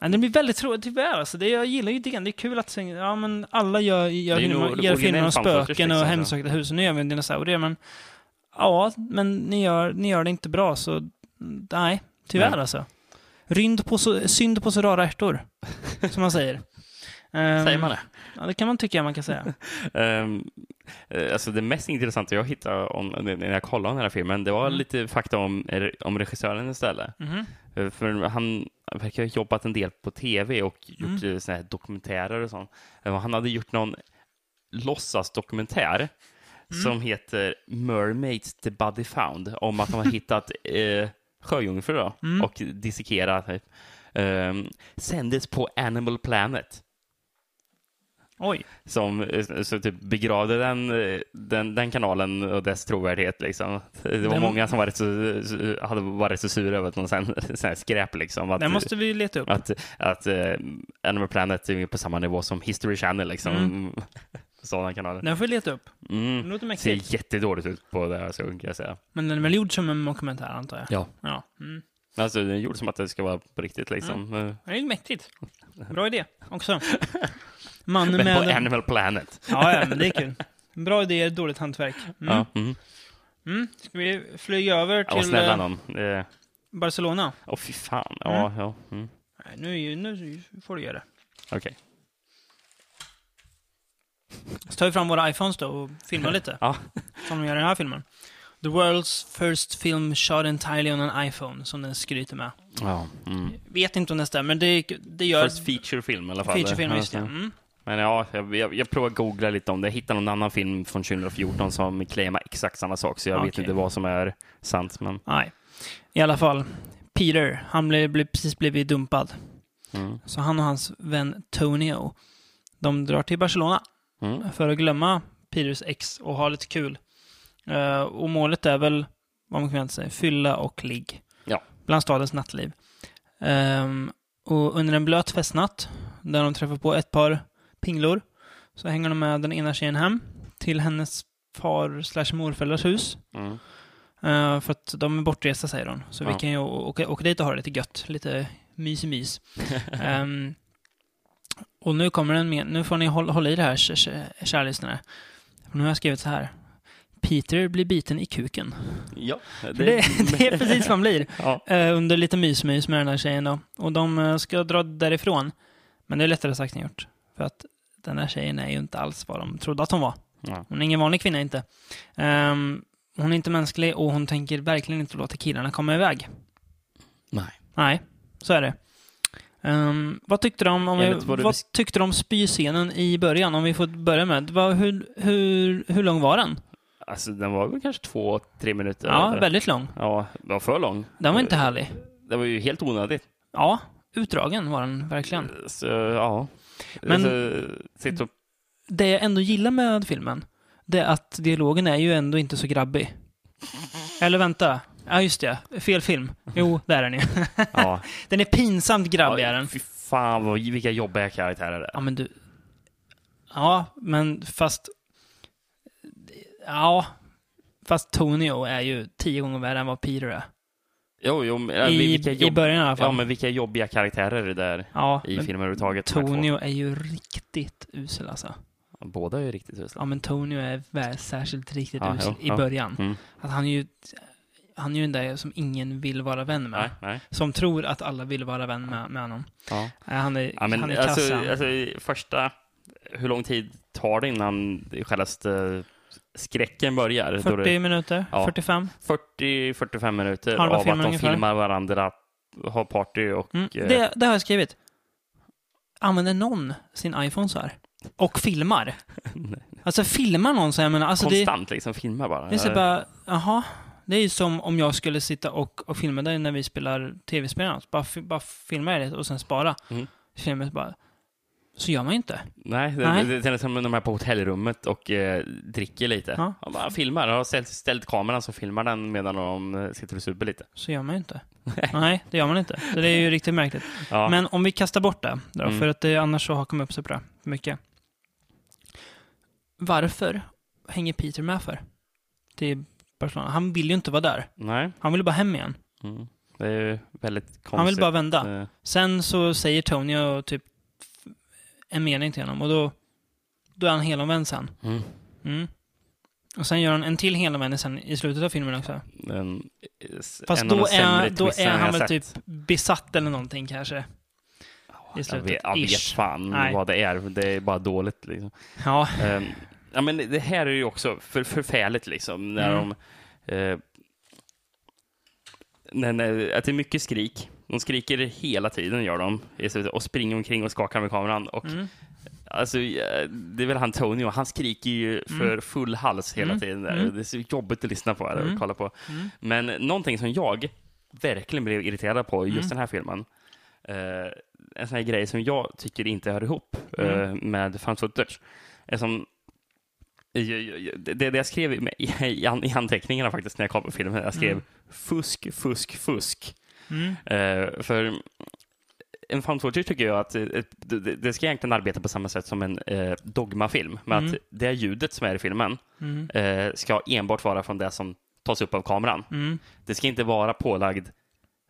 men den blir väldigt tråkig, tyvärr. Alltså, det, jag gillar ju idén. Det är kul att ja, men alla gör, gör, Det gör originell filmer om spöken och liksom, hemsökta hus. Och nu gör vi en dinosaurier, men ja, men ni gör, ni gör det inte bra, så mm, nej, tyvärr Nej. alltså. Rynd på så, synd på så rara ärtor, som man säger. Ehm, Säger man det? Ja, det kan man tycka man kan säga. Eh, alltså det mest intressanta jag hittade om, när jag kollade den här filmen, det var Mm. lite fakta om, om regissören istället. Eh, För han verkar ha jobbat en del på tv och Mm. gjort mm. såna här dokumentärer och sånt. Eh, Han hade gjort någon låtsasdokumentär Mm. som heter Mermaids the Body Found, om att de har hittat eh, sjöjungfrur Mm. och dissekerat. Typ. Um, sändes på Animal Planet Oj. som eh, så typ begravde den, eh, den, den kanalen och dess trovärdighet. Liksom. Det var Den- många som var rätt så, hade varit så sura över att någon sån sån här skräp. Liksom. Att, Den måste vi leta upp. att, att uh, Animal Planet är på samma nivå som History Channel. Liksom. Mm. Sådana kanaler. Den får vi leta upp. Det Mm. låter Ser mäktigt. jättedåligt ut på det här, så kan jag säga. Men den är väl gjord som en dokumentär, antar jag? Ja. Ja. Mm. Alltså, den är gjord som att det ska vara på riktigt. Liksom. Eh, Det är mäktigt. Bra idé också. Mannen Men på med... Animal Planet. Ja, ja, men det är kul. Bra idé, dåligt hantverk. Mm. Ja. Mm. Mm. Ska vi flyga över Ja, till snälla eh, någon. Eh, Barcelona? Åh, fy fan. Ja, ja. Mm. Nej, nu, nu får du göra det. Okej. Så tar vi fram våra iPhones då och filmar lite. Ja. Som de gör i den här filmen. The world's first film shot entirely on an iPhone, som den skryter med. Ja. Mm. Vet inte om det stämmer, men det, det gör... First feature-film i alla fall. Featurefilm, just det. Mm. Men ja, jag, jag, jag provar googla lite om det. Jag hittade någon annan film från 2014 som claimar exakt samma sak, så jag vet Okej. inte vad som är sant. Men, Nej. I alla fall. Peter, han blev, blev precis blivit dumpad. mm. Så han och hans vän Tonio, de drar till Barcelona Mm. för att glömma Peters ex och ha lite kul. Eh, och målet är väl, vad man kan sig, fylla och ligg. Ja. Bland stadens nattliv. Ehm, och under en blöt festnatt, där de träffar på ett par pinglor, så hänger de med den ena tjejen hem till hennes far slash morföräldrars hus. Mm. Eh, för att de är bortresta, säger hon. Så vi Ja. kan ju åka, åka dit och ha det lite gött. Lite mys mys. Ehm, och nu kommer den med, nu får ni hålla, hålla i det här, kä- kä- kära lyssnare. Nu har jag skrivit så här. Peter blir biten i kuken. Ja, För det, det är precis vad man blir. ja. Eh, under lite mysmys med den här tjejen då. Och de eh, ska dra därifrån. Men det är lättare sagt än gjort. För att den här tjejen är ju inte alls vad de trodde att hon var. Ja. Hon är ingen vanlig kvinna inte. Ehm, hon är inte mänsklig och hon tänker verkligen inte låta killarna komma iväg. Nej. Nej, så är det. Ehm, vad tyckte du om, om vi, vad vad, tyckte du om spyscenen i början? Om vi får börja med. Vad, hur, hur, hur lång var den? Alltså, den var väl kanske två, tre minuter. Ja, eller? väldigt lång. Ja, den var för lång. Den var inte härlig. Det var ju helt onödigt. Ja, utdragen var den verkligen. Så, ja. Men- Alltså, och... Det jag ändå gillar med filmen, det är att dialogen är ju ändå inte så grabbig. Eller vänta. Ja, just det. Fel film. Jo, där är ju. Ja. Den är pinsamt grabbig, är ja, den. fy fan, vad, vilka jobbiga karaktärer det är. Ja, men du... Ja, men fast... Ja, fast Tonio är ju tio gånger värre än vad Peter är. Jo, jo, men, I, vilka I jobb... början i alla fall. Ja, men vilka jobbiga karaktärer det där Ja, i men filmen överhuvudtaget. Tonio är ju riktigt usel alltså. Båda är ju riktigt usla. Ja, men Tonio är väl särskilt riktigt Ja, usel jo, i ja. början. Mm. Att han är ju... Han är ju den där som ingen vill vara vän med. Nej, nej. Som tror att alla vill vara vän med, med honom. Ja. Eh, Han är, Ja, men han är alltså, alltså, i första, hur lång tid tar det innan självaste skräcken börjar? Då 40 det, minuter? Ja. 45? 40-45 minuter Halva av att de ungefär. filmar varandra, har party och... Mm. eh, Det, det har jag skrivit. Använder någon sin iPhone så här? Och filmar? Alltså filmar någon så här, jag menar, alltså det, konstant liksom, filmar bara. det är så bara, jaha. Det är ju som om jag skulle sitta och, och filma dig när vi spelar tv-spel. Bara, bara filma det och sen spara. Mm. Filmen bara, så gör man ju inte. Nej, det, Nej. det, det är som de är på hotellrummet och eh, dricker lite. Ja. Ja. bara filmar, har ställt, ställt kameran så filmar den medan de eh, sitter och super lite. Så gör man ju inte. Nej, det gör man inte. Så det är ju riktigt märkligt. Ja. Men om vi kastar bort det, då, Mm. för att det annars så hakar man upp det för mycket. Varför hänger Peter med för? Till Barcelona. Han vill ju inte vara där. Nej, Han vill bara hem igen. mm. det är ju väldigt konstigt. Han vill bara vända. Eh, Sen så säger Tony och typ en mening till honom och då, då är han helomvänd sen. Mm. Mm. Och sen gör han en till helomvändning sen i slutet av filmen också. En, Fast en då är, då är jag han väl typ besatt eller någonting kanske. i Jag slutet. vet, jag vet fan Nej. vad det är. Det är bara dåligt. Liksom. Ja, Ehm, ja, men det här är ju också för, förfärligt liksom. När Mm. de... Eh, när, när, att det är mycket skrik. De skriker hela tiden, gör de. Och springer omkring och skakar med kameran. Och, Mm. alltså, det är väl han Tony och han skriker ju för full hals hela Mm. tiden. Där. Mm. Det är så jobbigt att lyssna på det Mm. och kolla på. Mm. Men någonting som jag verkligen blev irriterad på i just Mm. den här filmen. Eh, en sån här grej som jag tycker inte hör ihop Mm. eh, med found footage. Är som, det, det jag skrev i, i, an- i anteckningarna faktiskt när jag kom på filmen, jag skrev Mm. fusk, fusk, fusk. Mm. Eh, för en found footage tycker jag att eh, det, ska egentligen arbeta på samma sätt som en eh, dogmafilm. Med Mm. att det ljudet som är i filmen Mm. eh, ska enbart vara från det som tas upp av kameran. Mm. Det ska inte vara pålagd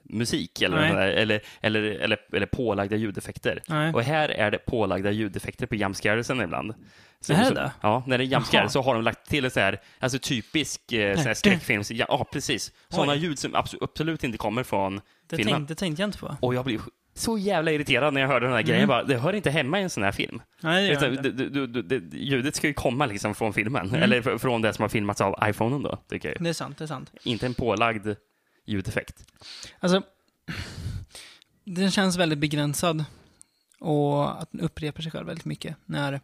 musik eller, Nej. eller, eller, eller, eller pålagda ljudeffekter. Nej. Och här är det pålagda ljudeffekter på jumpscaresen ibland. Så, Är det så, det? Ja, när det är jumpscare så har de lagt till en så här, alltså typisk eh, så här skräckfilms... Ja, ja, precis. Sådana ljud som absolut, inte kommer från Det, filmen. tänkte, det tänkte jag inte på. Och jag blev så jävla irriterad när jag hörde den här grejen. Mm. Bara, det hör inte hemma i en sån här film. Nej, Utan, du, du, du, det- ljudet ska ju komma liksom från filmen. Mm. Eller fr- från det som har filmats av iPhonen då, tycker jag. Det är sant, det är sant. Inte en pålagd ljudeffekt. Alltså, den känns väldigt begränsad. Och att den upprepar sig själv väldigt mycket när,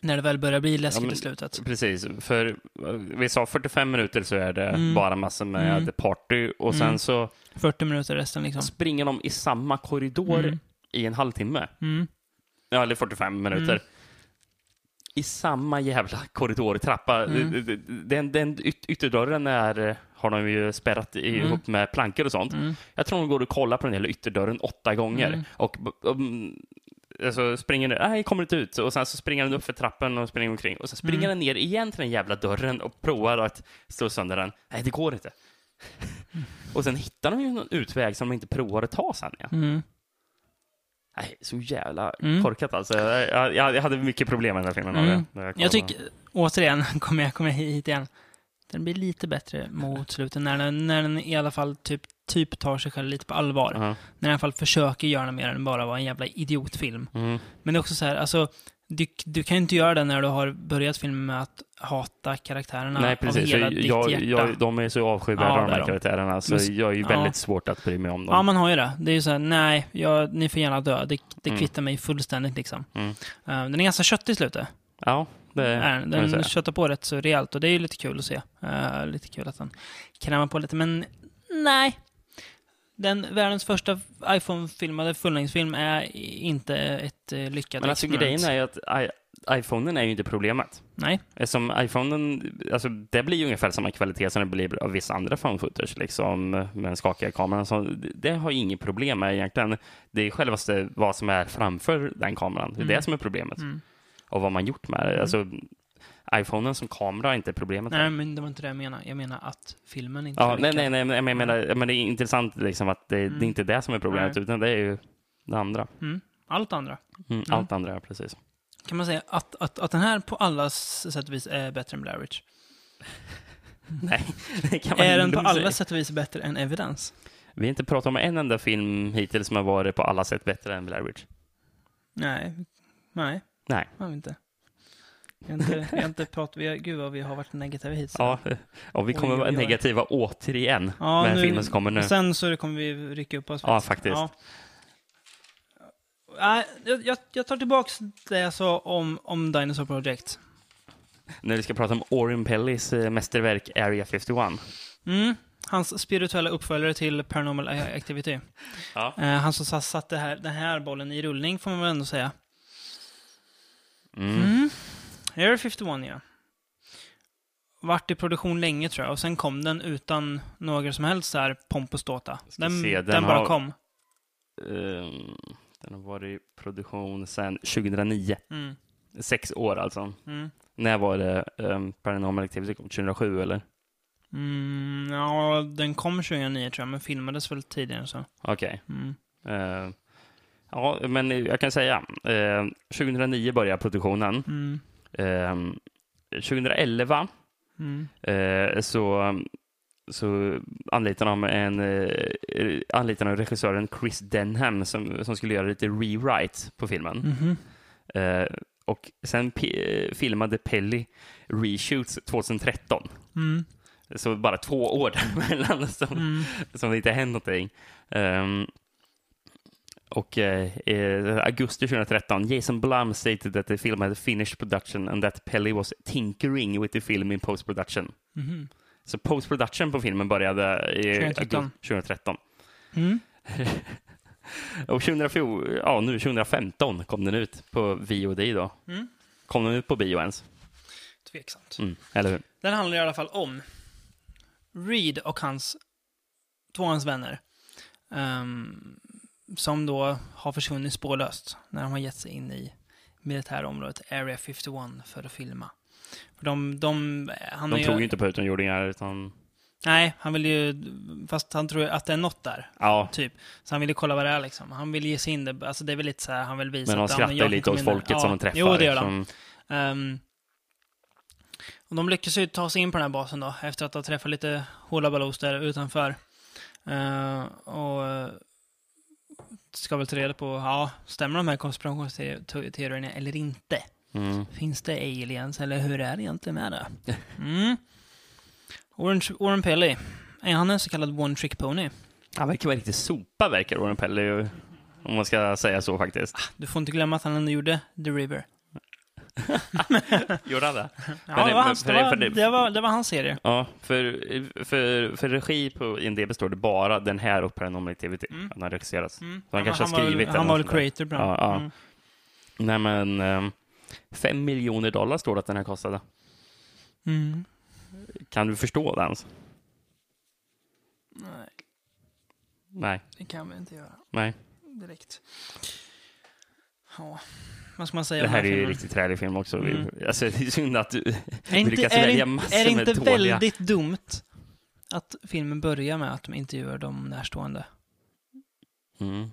när det väl börjar bli läskigt Ja, i slutet. Precis, för vi sa 45 minuter så är det Mm. bara massor med Mm. party och sen Mm. så 40 minuter resten liksom. springer de i samma korridor Mm. i en halvtimme. Mm. Ja, eller 45 minuter. I samma jävla korridortrappa. Mm. Den, den yt, ytterdörren är, har de ju spärrat Mm. ihop med plankor och sånt. Mm. Jag tror de går och kollar på den hela ytterdörren åtta gånger. Mm. Och um, alltså springer den, nej, kommer inte ut. Och sen så springer den upp för trappen och springer omkring. Och sen springer Mm. den ner igen till den jävla dörren och provar att slå sönder den. Nej, det går inte. och sen hittar de ju någon utväg som de inte provar att ta sen. Ja. Mm. Nej, så jävla Mm. korkat alltså. Jag, jag, jag hade mycket problem med den här filmen. Mm. Jag på tycker, återigen, kommer jag, kommer jag hit igen. Den blir lite bättre mot slutet, när den, när den i alla fall typ, typ tar sig själv lite på allvar. När den i alla fall försöker göra mer än bara vara en jävla idiotfilm. Mm. Men det är också så här, alltså, du, du kan ju inte göra det när du har börjat filmen med att hata karaktärerna Nej, av precis. hela Jag, ditt jag, hjärta. jag, de är så avskyvärda Ja, de här är de. karaktärerna, så Men- jag är ju ja. väldigt svårt att bry mig om dem. Ja, man har ju det. Det är ju så här, nej, jag, ni får gärna dö. Det, det Mm. kvittar mig fullständigt liksom. Mm. Uh, den är ganska köttig i slutet. Ja, det den. köttar på rätt så rejält och det är ju lite kul att se. Uh, lite kul att den krämar på lite, men nej. Den världens första iPhone-filmade fullängdsfilm är inte ett uh, lyckat Men alltså experiment. grejen är ju att I, iPhonen är ju inte problemet. Nej. Som iPhonen, alltså det blir ju ungefär samma kvalitet som det blir av vissa andra phone footers, liksom med den skakiga kameran. Så det- har jag inget problem med egentligen. Det är självaste vad som är framför den kameran. Det är Mm. det som är problemet. Mm. Och vad man gjort med det. Mm. Alltså, iPhonen som kamera är inte problemet. Nej, men det var inte det jag menade. Jag menar att filmen inte Ja, nej, nej, nej, men jag menar, men det är intressant liksom att det, Mm. det är inte det som är problemet, Nej. utan det är ju det andra. Mm. Allt andra. Mm, Mm. Allt andra, precis. Kan man säga att, att, att den här på alla sätt och vis är bättre än Blair Witch? Nej, det kan man Är den på säga. alla sätt och vis bättre än Evidence? Vi har inte pratat om en enda film hittills som har varit på alla sätt bättre än Blair Witch. Nej. Nej. Nej. Har vi inte. Har inte, har inte pratat, vi har, gud vad vi har varit negativa hit. Ja, och vi kommer Oj, vara oj, oj. negativa återigen Ja, med nu- filmen som kommer nu. Sen så kommer vi rycka upp oss. Ja, faktiskt. Nej, jag, jag, jag tar tillbaks det jag sa om, om Dinosaur Project. När vi ska prata om Orion Pellys eh, mästerverk Area 51. Mm. Hans spirituella uppföljare till Paranormal Activity. Ja. Eh, han som satt- satte här, den här bollen i rullning, får man väl ändå säga. Mm. Mm. Area 51, ja. Vart i produktion länge, tror jag. Och sen kom den utan några som helst så här pomp och ståta. Den, den, den bara har- kom. Ehm, den har varit i produktion sedan 2009. Mm. Sex år alltså. Mm. När var det um, Paranormal Activity kom? 2007 eller? Mm, ja, den kom 2009 tror jag, men filmades väl tidigare så. Okej. Mm. Eh, ja, men jag kan säga. eh, 2009 började produktionen. Mm. Eh, 2011 Mm. eh, så, så anlitade de en eh, anlitade de regissören Chris Denham som, som skulle göra lite rewrite på filmen. Eh, och sen eh, filmade Pelly reshoots 2013. Mm. Så bara två år däremellan som, Mm. som det inte hände någonting. Ehm, och eh, eh, augusti 2013, Jason Blum stated that the film had finished production and that Pelly was tinkering with the film in post-production. Mhm. Så post-production på filmen började i 2013. augusti 2013. Mm. Och 2014, ja, nu 2015 kom den ut på VOD då. Mm. Kom den ut på bio ens? Tveksamt. Mm, eller hur? Den handlar i alla fall om Reed och hans två hans vänner. ehm, som då har försvunnit spårlöst när de har gett sig in i militärområdet Area 51 för att filma. För de, de, han De tror ju inte på utomjordingar utan... Nej, han vill ju... Fast han tror att det är något där, Ja, typ. Så han vill ju kolla vad det är liksom. Han vill ge sig in det. Alltså det är väl lite så här, han vill visa men de skrattar ju lite åt folket Ja, som de träffar. Jo, det gör de. som- Ehm, och de lyckas ju ta sig in på den här basen då, efter att ha träffat lite hullabaloo's där utanför. Uh, och ska väl ta reda på, ja, stämmer de här konspirationsteorierna eller inte? Mm. Finns det aliens, eller hur är det egentligen med det? Mm. Orange, Warren Pelly, är han en så kallad one trick pony? Han verkar vara riktigt sopa, verkar Warren Pelly, om man ska säga så faktiskt. Du får inte glömma att han ändå gjorde The River. Gjorde han det? Ja, Men det, var hans, för det, var, för det- var, det var hans serie. Ja, för, för, för regi på IMDB står det bara den här och Paranormal Activity. Mm. Den har regisserats. Mm. Så han kanske har var väl- skrivit den Han var väl creator den. Ja, ja. Mm. Nej, men ehm, fem miljoner dollar står det att den här kostade. Mm. Kan du förstå det ens? Nej, Nej, det kan vi inte göra nej. direkt. Ja, vad ska man säga Det om här är den ju en filmen? riktigt trälig film också. Mm. Alltså, det är synd att du... Är inte, lyckas är, välja massor är det med inte dåliga- väldigt dumt att filmen börjar med att de intervjuar de närstående? Mm.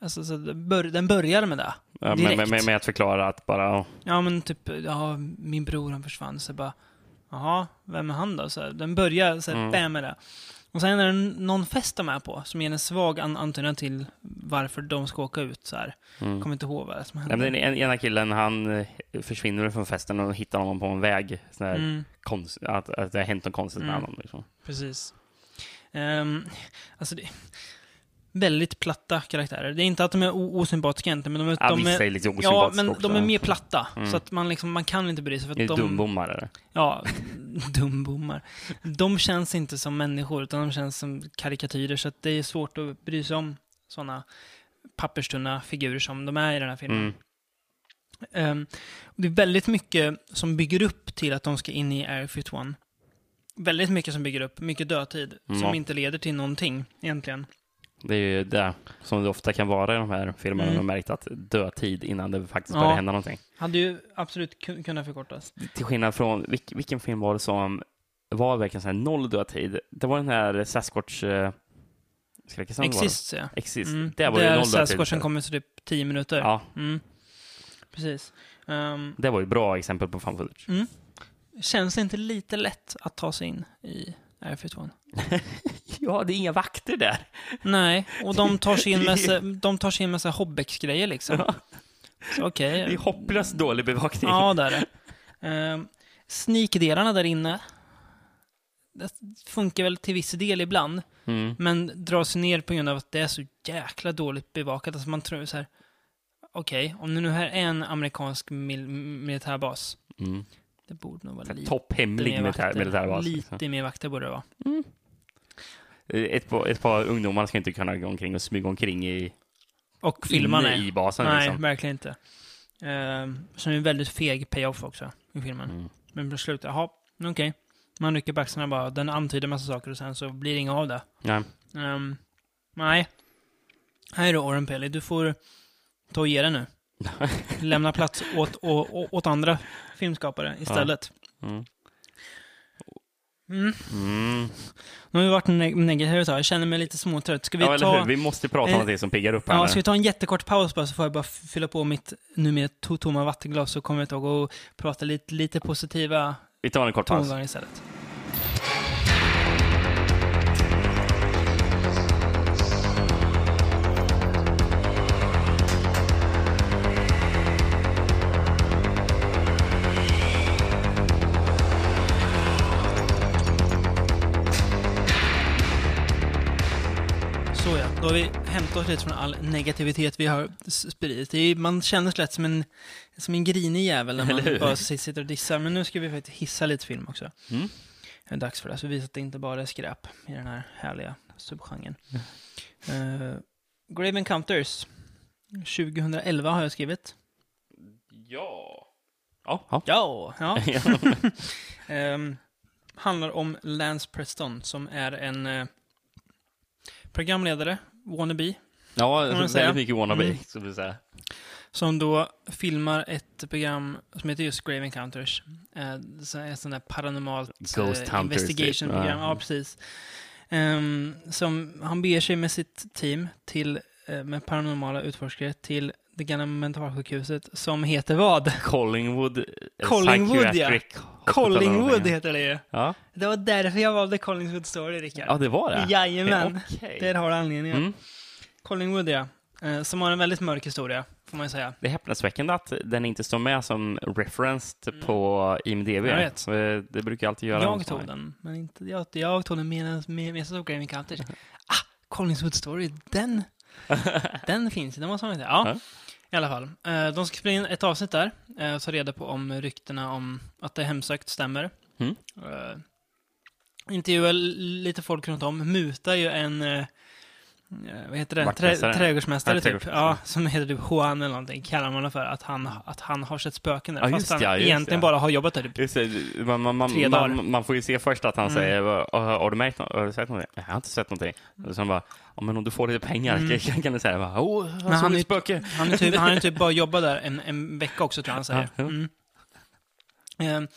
Alltså, så bör, den börjar med det. Ja, med, Direkt. med, med, med att förklara att bara... Ja, men typ, ja, min bror han försvann, så bara, jaha, vem är han då? Så här, den börjar så här, Mm. med det. Och sen är det någon fest de är på, som ger en svag an antydan till varför de ska åka ut så här. Mm. Kommer inte ihåg vad det är som Nej, händer. men den en- ena killen, han eh, försvinner från festen och hittar honom på en väg. Sån här Mm, konst, att, att det har hänt något konstigt med Mm. honom. Liksom. precis. Um, alltså, det, väldigt platta karaktärer. Det är inte att de är osympatiska egentligen, men de är... Ja, de vissa är är lite Ja, men också. de är mer platta. Mm. Så att man, liksom, man kan inte bry sig. För Det är att de, dumbommar. Eller? Ja, dumbommar. De känns inte som människor, utan de känns som karikatyrer. Så att det är svårt att bry sig om sådana papperstunna figurer som de är i den här filmen. Mm. Och det är väldigt mycket som bygger upp till att de ska in i Area 51. Väldigt mycket som bygger upp, mycket dödtid, Mm. som inte leder till någonting egentligen. Det är ju det som det ofta kan vara i de här filmerna. Mm. Har märkt att dödtid innan det faktiskt Ja. börjar hända någonting. Hade ju absolut kun- kunnat förkortas. Till skillnad från, vilk, vilken film var det som var verkligen så här noll dödtid? Det var den här Sasquatch... Eh, det? Exists, ja. Exist. Mm. Det var ju noll. Sasquatchen kommer så typ 10 minuter. Ja, Mm. Precis. Ehm, det var ju bra exempel på fan footage. Mm. Känns det inte lite lätt att ta sig in i Area 51? Ja, det är inga vakter där. Nej, och de tar sig in med, så- de tar sig in med så Hobbex-grejer liksom. Ja. Så okej. Det är hopplöst dålig bevakning. Ja, där är det. Ehm, Sneakdelarna där inne, det funkar väl till viss del ibland, Mm. men dras ner på grund av att det är så jäkla dåligt bevakat. Alltså man tror så här, okej, om det nu här är en amerikansk mil militärbas, Mm. det borde nog vara lite Topphemlig mer militär, vakter. militärbas. liksom. Lite mer vakter borde det vara. Ett, par- ett par ungdomar ska inte kunna gå omkring och smyga omkring i, Och filma nej. i basen. Nej, liksom. verkligen inte. Um, så det är en väldigt feg payoff också i filmen. Mm. Men på slutet, jaha, okej. Man rycker på axlarna bara, den antyder massa saker och sen så blir det inget av det. Nej. Ehm, nej. Här är du Oren Pelly, du får ta och ge det nu. Lämna plats åt, å, å, åt andra filmskapare istället. Mm. Mm. Mm. Nu har vi varit neg negativa ett tag, jag känner mig lite småtrött. Ska vi Ja, ta... Vi måste prata om Eh, någonting som piggar upp här Ja, nu. ska vi ta en jättekort paus bara så får jag bara fylla på mitt numera to tomma vattenglas så kommer jag ihåg och prata lite, lite positiva Vi tar en kort paus. istället. Hämtat oss lite från all negativitet vi har spridit. Är, man känner sig lätt som en, som en grinig jävel när man bara sitter och dissar. Men nu ska vi faktiskt hissa lite film också. Mm. Det är dags för det, så vi visar att det inte bara är skräp i den här härliga subgenren. Uh, Grave Encounters. 2011 har jag skrivit. Ja. Ja. ja. Ja, ja. Ehm, handlar om Lance Preston som är en eh, programledare, wannabe, Ja, väldigt mycket wannabe, Mm. ska vi säga. som då filmar ett program som heter just Grave Encounters. Eh, ett sånt där paranormalt Ghost eh, Hunters, investigation-program. typ. Ja, precis. Ehm, som han beger sig med sitt team till, eh, med paranormala utforskare till det gamla mentalsjukhuset som heter vad? Collingwood. eh, Collingwood, ja. Collingwood heter det ju. Ja. Det var därför jag valde Collingwood Story, Rickard. ja, det var det? Jajamän. Okej. Där har du anledningen. Mm. Collingwood, ja. Eh, som har en väldigt mörk historia, får man ju säga. Det är häpnadsväckande att den inte står med som referenced på IMDB. Mm. Jag vet. Eh, Det brukar jag alltid göra. Jag tog den, men inte jag. Jag tog den medan med, med så Grave Encounters. Ah, Collingswood Story, den, den finns ju. Den måste man inte. Ja, Ja. I alla fall. Eh, De ska spela in ett avsnitt där eh, och ta reda på om ryktena om att det är hemsökt stämmer. Mm. Eh, Intervjua lite folk runt om. Muta ju en vad heter det? Trä, trädgårdsmästare Ja, typ. Ja, som heter typ Juan eller någonting, kallar man honom för. Att han, att han har sett spöken där. Ja, fast han ja, egentligen ja. bara har jobbat där typ. Just det, man, man, man, Tre dagar. man, man får ju se först att han Mm. säger "Har- du märkt något? Har du sett någonting? Jag har inte sett någonting. Och sen bara, ja, men om du får lite pengar Mm. kan, kan du säga, bara, oh, Men han han såg är- ett spöke. Han är typ, han är typ bara jobbat där en, en vecka också tror jag han säger. Mm. Eh,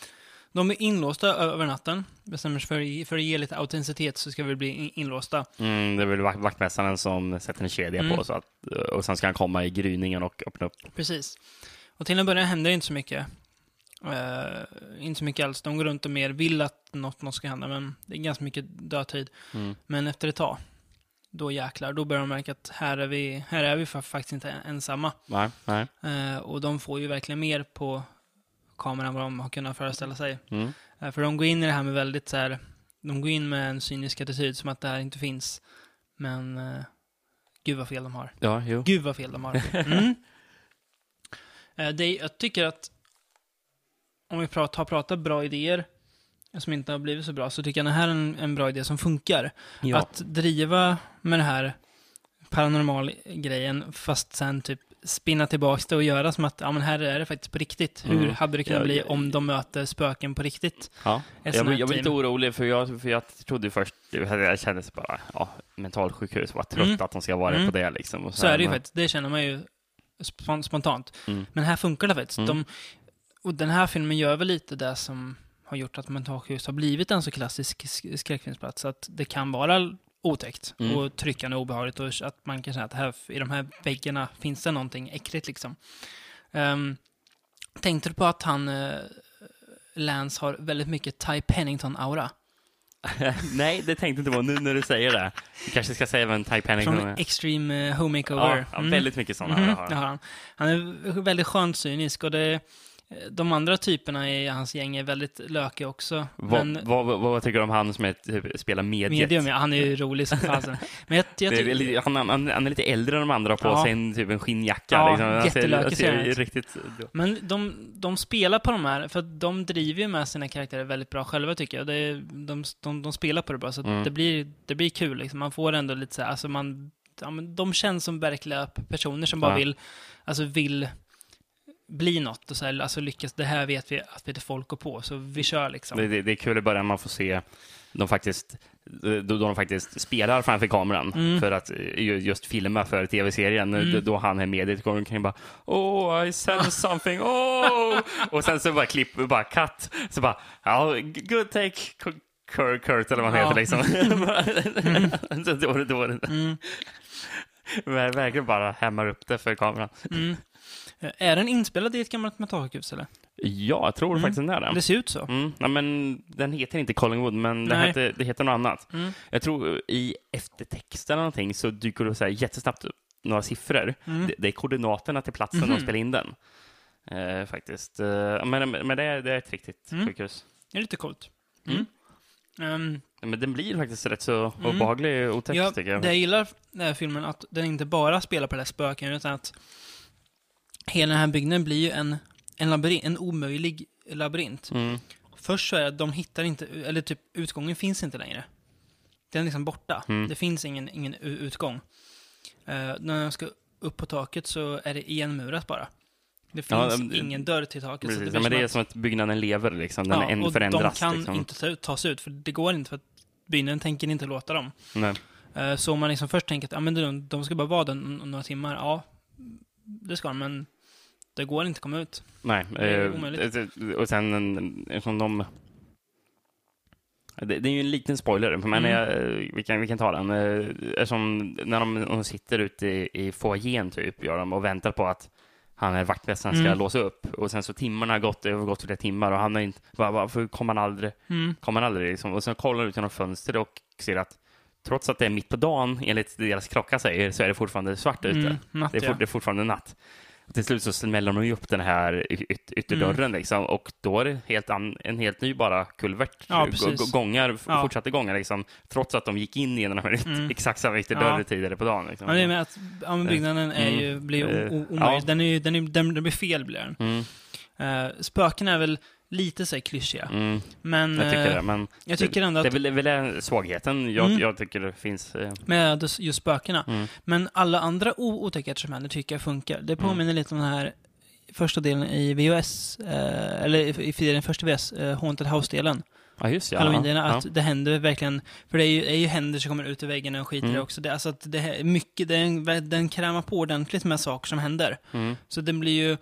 De är inlåsta över natten. Bestämmer sig för, för att ge lite autenticitet så ska vi bli in- inlåsta. Mm, det är väl vakt, vaktmästaren som sätter en kedja Mm. på så att, och sen ska han komma i gryningen och öppna upp. Precis. Och till en början händer det inte så mycket. Eh, inte så mycket alls. De går runt och mer vill att något, något ska hända, men det är ganska mycket dödtid. Mm. Men efter ett tag, då jäklar, då börjar de märka att här är vi, här är vi fa- faktiskt inte ensamma. Nej, nej. Eh, och de får ju verkligen mer på kameran vad de har kunnat föreställa sig. Mm. Eh, För de går in i det här med väldigt så här, de går in med en cynisk attityd som att det här inte finns. Men eh, gud vad fel de har. Ja, jo. Gud vad fel de har. Mm. Eh, det, jag tycker att om vi pratar, har pratat bra idéer som inte har blivit så bra, så tycker jag den här är en, en bra idé som funkar. Ja. Att driva med det här paranormal grejen, fast sen typ spinna tillbaks det och göra som att, ja men här är det faktiskt på riktigt. Hur Mm. hade det kunnat Ja, bli om de möter spöken på riktigt? ja. Jag, var- jag var lite team. orolig för jag, för jag trodde först, jag kände så bara, ja, mentalsjukhus, vad trött Mm. att de ska vara Mm. på det liksom. Och Så är det ju faktiskt, det känner man ju spon- spontant. Mm. Men här funkar det faktiskt. Mm. De, och den här filmen gör väl lite det som har gjort att mentalsjukhus har blivit en så klassisk sk- skräckfilmsplats. Att det kan vara otäckt Mm. och tryckande och obehagligt och att man kan känna att här, i de här väggarna finns det någonting äckligt liksom. Um, tänkte du på att han, uh, Lance, har väldigt mycket Ty Pennington-aura? Nej, det tänkte inte på nu när du säger det. Vi kanske ska säga även Titanic. Från men- Extreme eh, Home ja, Makeover. ja, Mm. väldigt mycket sådana det han. har han. Han är väldigt skönt cynisk och det, de andra typerna i hans gäng är väldigt lökiga också. Vad, men vad, vad, vad tycker du om han som är, typ, spelar mediet? medium, ja, han är ju rolig som fasen. Men jag, jag, Det är, tycker- li- han, han, han är lite äldre än de andra på Ja. sig en, typ en skinnjacka. Ja, liksom. Han jättelökig ser ser riktigt... Men de, de spelar på de här, för de driver ju med sina karaktärer väldigt bra själva tycker jag. Det de, de, de spelar på det bra, så Mm. det, blir, det blir kul liksom. Man får ändå lite så här, alltså man, ja, men de känns som verkliga personer som bara Ja. vill, alltså vill bli något och så här, alltså lyckas, det här vet vi att det folk går på, så vi kör liksom. Det, det, det är kul i början man får se de faktiskt, då, de faktiskt spelar framför kameran Mm. för att eh, ju- just filma för tv-serien. Mm. Då, han är med i kan ju bara Oh, I sense something, oh! Och sen så bara klipp, bara cut. Så bara, ja, good take, Kurt, Kurt eller vad han Ja. heter liksom. så då, då, då, Mm, Ver- verkligen bara hämmar upp det för kameran. mm. Är den inspelad i ett gammalt metalsjukhus eller? Ja, jag tror Mm. faktiskt den är det. Det ser ut så. Mm, ja, men den heter inte Collingwood, men det Nej. heter, det heter något annat. Mm. Jag tror i eftertexten eller någonting så dyker det så här jättesnabbt upp några siffror. Mm. Det, det är koordinaterna till platsen Mhm. de spelar in den. Eh, faktiskt. Eh, men men det, är, det är ett riktigt Mm. sjukhus. Det är lite coolt. Mm. Ehm, Men den blir faktiskt rätt så Mm. obehaglig och otäck, Ja, tycker jag. det jag gillar den här filmen, att den inte bara spelar på det här spöken, utan att hela den här byggnaden blir ju en, en labyrint, en omöjlig labyrint. Mm. Först så är det att de hittar inte, eller typ utgången finns inte längre. Den är liksom borta. Mm. Det finns ingen, ingen utgång. Eh, när jag ska upp på taket så är det igenmurat bara. Det Ja, finns det- ingen dörr till taket. så Precis. det Ja, men det är som att byggnaden lever, liksom. den ja, och förändras. de kan liksom. inte ta, ta sig ut, för det går inte, för att byggnaden tänker inte låta dem. Nej. Eh, Så om man liksom först tänker att ja, men de, de ska bara vara där några timmar, ja, det ska de, men det går inte att komma ut. Nej. Det är eh, omöjligt. eh, och sen en- eftersom de... Det, det är ju en liten spoiler, men Mm. jag, vi, kan, vi kan ta den. Eh, Eftersom när de, de sitter ute i, i foajén typ, gör de, och väntar på att han är vaktmästaren ska Mm. låsa upp. Och sen så timmarna har gått, det har gått flera timmar och han har inte... var- Varför kommer han aldrig? Mm. Kommer han aldrig liksom? Och sen kollar de ut genom fönstret och ser att trots att det är mitt på dagen, enligt deras klocka säger, så är det fortfarande svart ute. Mm, natt, Det är, ja. for, det är fortfarande natt. Till slut så smäller de ju upp den här yt, ytterdörren Mm. liksom, och då är det helt en helt ny bara kulvert. Ja, g- gångar, Ja. fortsatta gångar liksom, trots att de gick in i en Mm. exakt samma ytterdörr Ja. tidigare på dagen. Liksom. Ja, det är med att ja, men byggnaden är Mm. ju, blir Eh, omöjlig. ja. Den, är ju, den, är, den, den blir fel, blir den. Uh, spöken är väl lite så här klyschiga, mm, men jag tycker eh, det, men jag tycker ändå det att är väl, det är väl den svagheten jag, Mm. jag tycker det finns. Eh, med just spökena. mm. Men alla andra o- otäckheter som händer tycker jag funkar. Det Mm. påminner lite om den här första delen i VHS, eh, eller i, i den första VHS, eh, Haunted House-delen. Ja, just ja. Halloween-delen, ja. att det händer verkligen, för det är ju, är ju händer som kommer ut ur väggarna och skiter Mm. det också. Det, alltså att det är mycket, den, den krämar på ordentligt med saker som händer. Mm. Så den blir ju,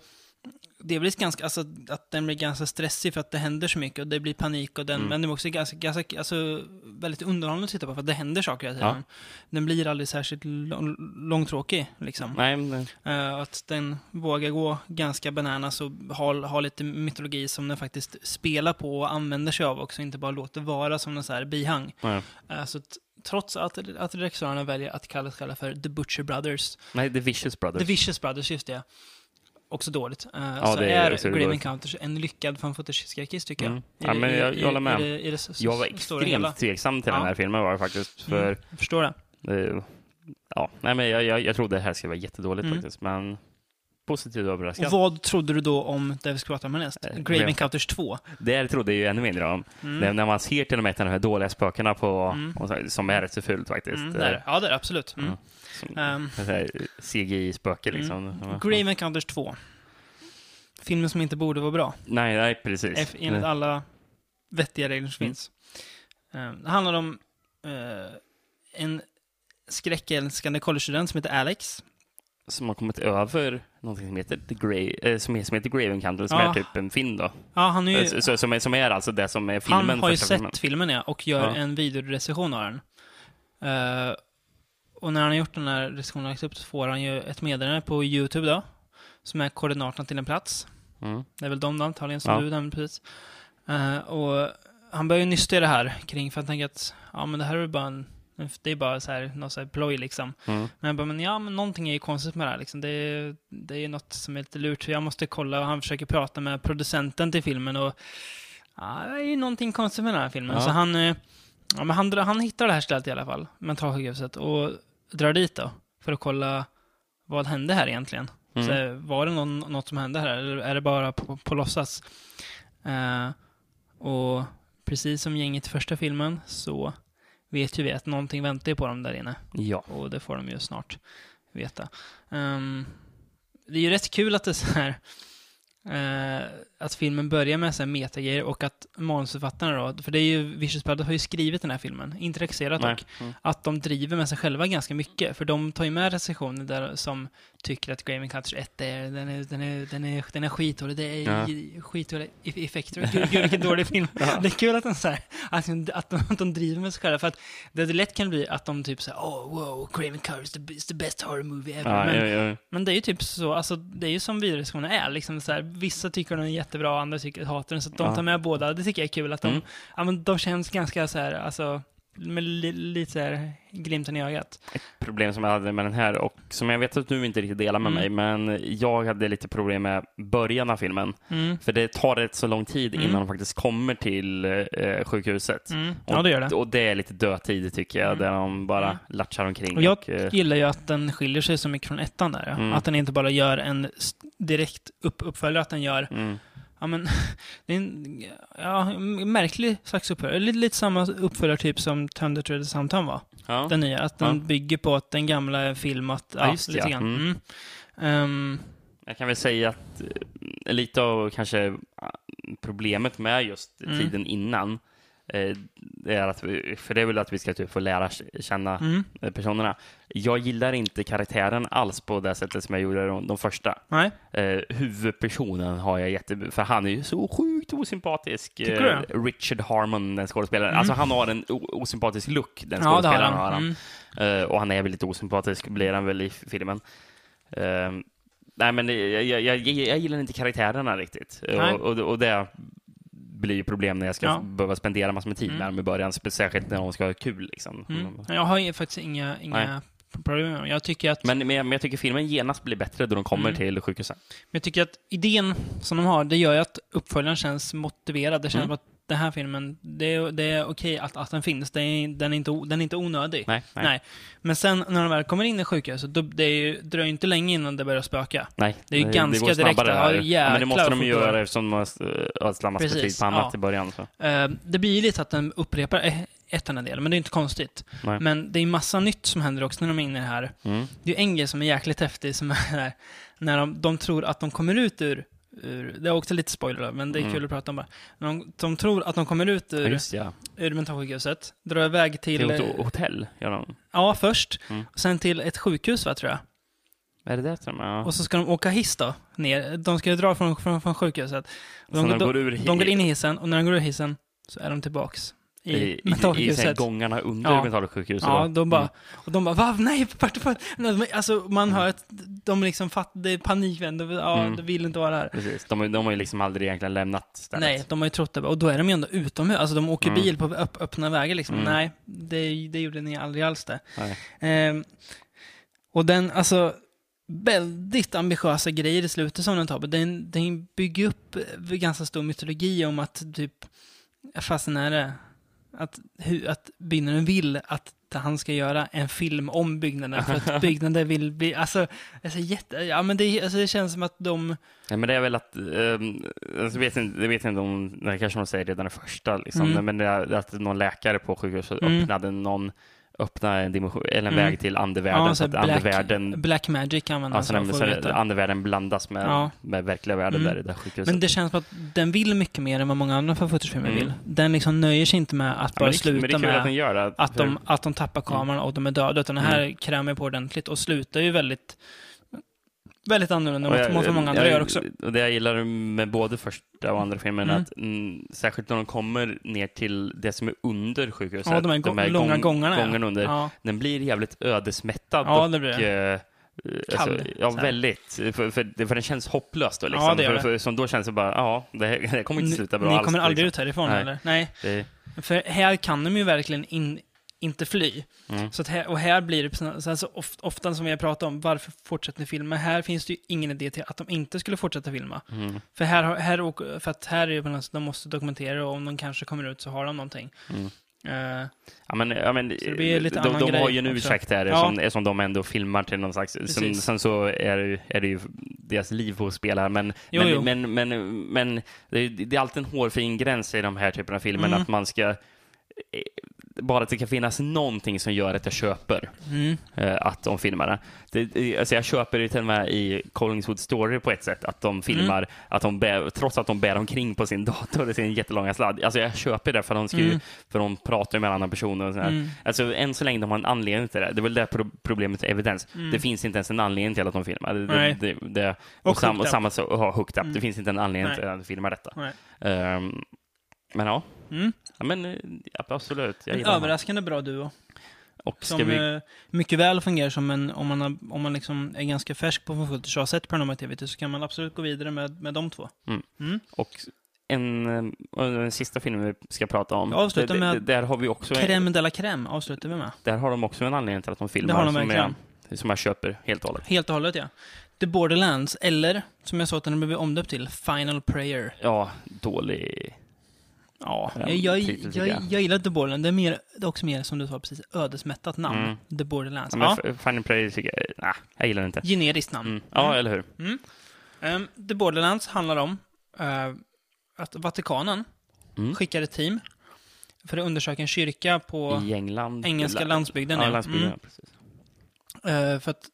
det blir ganska, alltså att den blir ganska stressig för att det händer så mycket och det blir panik och den, Mm. men det är också ganska, ganska, alltså väldigt underhållande att titta på för att det händer saker hela tiden. Ja. Den blir aldrig särskilt lång, långtråkig liksom. Nej, men, Eh, att den vågar gå ganska bananas och ha, ha lite mytologi som den faktiskt spelar på och använder sig av också, inte bara låter vara som någon så här bihang. nej. Uh, så att, trots att, att regissörerna väljer att kalla sig för The Butcher Brothers, nej, The Vicious Brothers. The Vicious Brothers, just det, också dåligt, uh, Ja, så det är- är dåligt. Encounters en lyckad fan footage-skräckis tycker jag. Mm. Ja, det- men jag, i- jag håller med. I det, i det Jag var extremt tveksam till Ja. den här filmen var jag faktiskt. För, Mm, förstår det. eh, ja, nej, men jag, jag, jag trodde det här skulle vara jättedåligt Mm. faktiskt, men positivt överraskad. Och vad trodde du då om det vi ska prata om härnäst? Eh, Grave Encounters 2? Det trodde jag ju ännu mindre om. Mm. När, man ser till och med de här dåliga spökena på, Mm. som är rätt så fult faktiskt. Mm, det är. Ja, det är absolut. Mm. Som, Ehm, CGI-spöke liksom. Mm. Grave Encounters 2. Filmen som inte borde vara bra. Nej, nej, precis. Enligt alla vettiga regler som Mm. finns. Ehm, det handlar om eh, en skräckälskande collegestudent som heter Alex. Som har kommit över någonting som heter The Grave, eh, som, är, som heter Grave Encounter, som Ja. är typ en film då. Ja, han, är ju, Eh, så, som, är, som är alltså det som är filmen. han har ju sett filmen. filmen ja, och gör Ja. en videorecension av den. Eh, och när han har gjort den här recensionen lagt upp så får han ju ett meddelande på YouTube då. Som är koordinaterna till en plats. Mm. Det är väl de då, antagligen som Ja. du nämnde precis. Eh, och han börjar ju nysta i det här kring, för han tänker att ja, men det här är väl bara en, det är bara så här, något så här ploj liksom. Mm. Men jag bara, men ja, men någonting är ju konstigt med det här liksom. Det är, det är något som är lite lurt, jag måste kolla och han försöker prata med producenten till filmen och ja, det är ju någonting konstigt med den här filmen. Ja. Så han, eh, ja, men han, han hittar det här stället i alla fall, mentalsjukhuset, och drar dit då för att kolla vad hände här egentligen. Mm. Så, eh, var det någon, något som hände här eller är det bara på, på låtsas? Eh, och precis som gänget i första filmen så vet ju vi att någonting väntar ju på dem där inne. Ja. Och det får de ju snart veta. Ehm, det är ju rätt kul att det är så här eh, att filmen börjar med så här metagrejer och att manusförfattarna då, för det är ju, Vicious Brothers har ju skrivit den här filmen, inte regisserat dock, Mm. att de driver med sig själva ganska mycket, för de tar ju med recensioner där som tycker att Grave Cutters 1 är, den är, den är, den är, den är skitdålig, det är Ja. ja. skitdåliga eff- effekter, gud, gud vilken dålig film. Det är kul att de, så här, att, de, att, de, att de driver med sig själva, för att det, det lätt kan bli att de typ säger oh wow, Craven Cutter is the, best horror movie ever. Ja, men, ja, ja. men det är ju typ så, alltså det är ju som videorecensioner är, liksom så här, vissa tycker den är jättebra, andra tycker hatar den, så de tar med båda, det tycker jag är kul att de, Mm. ja men de känns ganska så här, alltså, med li, lite så här glimten i ögat. problem som jag hade med den här och som jag vet att du inte riktigt delar med Mm. mig, men jag hade lite problem med början av filmen. Mm. För det tar rätt så lång tid Mm. innan de faktiskt kommer till eh, sjukhuset. Mm. Ja, det gör det. Och det är lite dödtid tycker jag, Mm. där de bara Mm. latchar omkring. Och jag och, eh, gillar ju att den skiljer sig så mycket från ettan där. Mm. Att den inte bara gör en direkt upp uppföljare, att den gör. Ja men, det är en ja, en märklig slags uppföljare. Lite, lite samma uppföljare typ som Thunder the Soundtown var. ja. Den nya, att den Ja. bygger på att den gamla är filmat, Ja, just lite ja. grann. Mm. Mm. Ehm, Jag kan väl säga att eh, lite av kanske ah, problemet med just Mm. tiden innan eh, det är att vi, för det är väl att vi ska typ få lära känna mm. eh, personerna. Jag gillar inte karaktären alls på det sättet som jag gjorde de, de första. Nej, Eh, huvudpersonen har jag jätte... För han är ju så sjukt osympatisk. Eh, Richard Harmon, den skådespelaren. Mm. Alltså han har en osympatisk look, den ja skådespelaren han. har han. Mm. Eh, och han är väl lite osympatisk, blir han väl i filmen. Eh, nej, men jag, jag, jag, jag gillar inte karaktärerna riktigt. Eh. Och, och, och det blir ju problem när jag ska Ja. behöva spendera massor med tid Mm. med dem i början, särskilt när de ska ha kul. Liksom. Mm. Jag har faktiskt inga, inga problem med dem. Jag tycker att Men, men, jag- men jag tycker filmen genast blir bättre då de kommer Mm. till sjukhuset. Men jag tycker att idén som de har, det gör ju att uppföljaren känns motiverad. Det känns Mm. att den här filmen, det är, det är okej att, att den finns. Det är, den, är inte, den är inte onödig. Nej, nej. Nej. Men sen när de väl kommer in i sjukhuset, då, det ju, dröjer ju inte länge innan det börjar spöka. Nej, Det är ju ganska går snabbare direkt, ja, Ja, men det måste de ju det göra eftersom de uh, slammat för tid på annat ja. i början. Så. Eh, det blir ju lite att den upprepar eh, ettan en del, men det är inte konstigt. Nej. Men det är massa nytt som händer också när de är inne i det här. Mm. Det är ju en grej som är jäkligt häftig, som är när de, de tror att de kommer ut ur, ur det är också lite spoiler men det är Mm. kul att prata om bara. De, de tror att de kommer ut Ja, ur, just ja. ur mentalsjukhuset, drar iväg till, Till ett hotell, gör de. ja först, Mm. och sen till ett sjukhus va, tror jag. Är det det ja. Och så ska de åka hiss då, ner. De ska ju dra från, från, från sjukhuset. Så när de går ur hi- de går in i hissen, och när de går ur hissen så är de tillbaks i, i, i, i, gångarna under Ja. mentalsjukhuset. Ja, de bara, Mm. och de bara, va? Nej, vart, vart? Alltså, man hör att de liksom fattar, det är panik, de, ja, Mm. de vill inte vara där. Precis. De, de har ju liksom aldrig egentligen lämnat stället. Nej, de har ju trott det. Och då är de ju ändå utomhus. Alltså, de åker Mm. bil på öpp, öppna vägar liksom. Mm. Nej, det, det gjorde ni aldrig alls det. Ehm, och den, alltså, väldigt ambitiösa grejer i slutet som den tar. Den, den bygger upp ganska stor mytologi om att typ, fasen är det, att, hu, att byggnaden vill att han ska göra en film om byggnaden för att byggnaden vill bli, alltså, alltså jätte, ja men det, alltså, det känns som att de, Nej, men det är väl att, um, alltså vet inte, det vet jag inte om, det kanske de säger redan i första, liksom, Mm. men det är att någon läkare på sjukhuset Mm. öppnade någon, öppnade en dimension, eller en Mm. väg till andevärlden, ja, så att black, andevärlden, black magic använder alltså får så att veta. andevärlden blandas med, Ja. med verkliga världen Mm. där i det sjukhuset. Men det känns som att den vill mycket mer än vad många andra footage-filmer Mm. vill. Den liksom nöjer sig inte med att Ja, bara men det, sluta med att gör att för- de, att de tappar kameran och de är döda, utan den här Mm. krämer på ordentligt och slutar ju väldigt, väldigt annorlunda mot, jag- mot vad många andra jag- gör också. Och det jag gillar med både första och andra filmen, Mm. att mm, särskilt när de kommer ner till det som är under sjukhuset, Ja, de här, gå- långa gång- gångarna. gången under, Ja. den blir jävligt ödesmättad Ja, och det blir det. eh, eh, Kall, ja, så här. väldigt. För, för, för den känns hopplös då. Liksom. Ja, det gör för, det. för, som då känns det bara, ja, det, här- det här kommer inte sluta bra Ni alls. kommer aldrig liksom. ut härifrån Nej. eller? Nej. Det, För här kan de ju verkligen in, inte fly. Mm. Så här, och här blir det, så så alltså, of, ofta som vi har pratat om, varför fortsätter ni filma? Här finns det ju ingen idé till att de inte skulle fortsätta filma. mm, För här, här, för att här är det sätt, de måste dokumentera och om de kanske kommer ut så har de någonting. mm. Eh, Ja, men, ja, de, har ju en ursäkt här Ja. som, som de ändå filmar till någon slags... Sen, sen så är det, ju- är det ju deras liv på spel här, men, Jo, men, jo. men, men, men det, är, det är alltid en hårfin gräns i de här typerna av filmer, Mm. att man ska... Bara att det kan finnas någonting som gör att jag köper mm, eh, att de filmar det. det. Alltså jag köper det till och med i Collingswood Story på ett sätt, att de filmar, Mm. att de bär, trots att de bär omkring på sin dator i sin jättelånga sladd. Alltså jag köper det, för de, ska ju, Mm. för de pratar med andra personer och sådär. mm, Alltså än så länge de har en anledning till det. Det är väl det pro- problemet med evidens. Mm. Det finns inte ens en anledning till att de filmar. Det, Nej. det, det, och, Och sam, och samma så, ja, hooked up. Mm. Det finns inte en anledning Nej. till att de filmar detta. Ehm, men ja. Mm. ja men, eh, absolut. Jag En överraskande bra duo. Och Som vi... eh, mycket väl fungerar som en, om man, har, om man liksom är ganska färsk på footage och har sett Paranormal Activity så kan man absolut gå vidare med, med de två. Mm. Mm. Och en, eh, den sista filmen vi ska prata om. Vi avslutar det- med Där har vi också... Crème de la crème avslutar vi med. Där har de också en anledning till att de filmar. Det har de som, jag, som jag köper helt och hållet. Helt och hållet ja. The Borderlands, eller som jag sa att den blev omdöpt till, Final Prayer. Ja, dålig... Ja, Ja, jag, jag, tycker jag, jag. gillar The Borderlands. Det är, mer, det är också mer, som du sa precis, ödesmättat namn. Mm. The Borderlands. Ja, men Ja, Final Prey tycker jag... Nej, jag gillar det inte. generiskt namn. Mm. Ja, Mm. eller hur? Mm. Ehm, The Borderlands handlar om eh, att Vatikanen Mm. skickar ett team för att undersöka en kyrka på engelska La- landsbygden. Ja, landsbygden, Mm. ja, precis. Eh, för att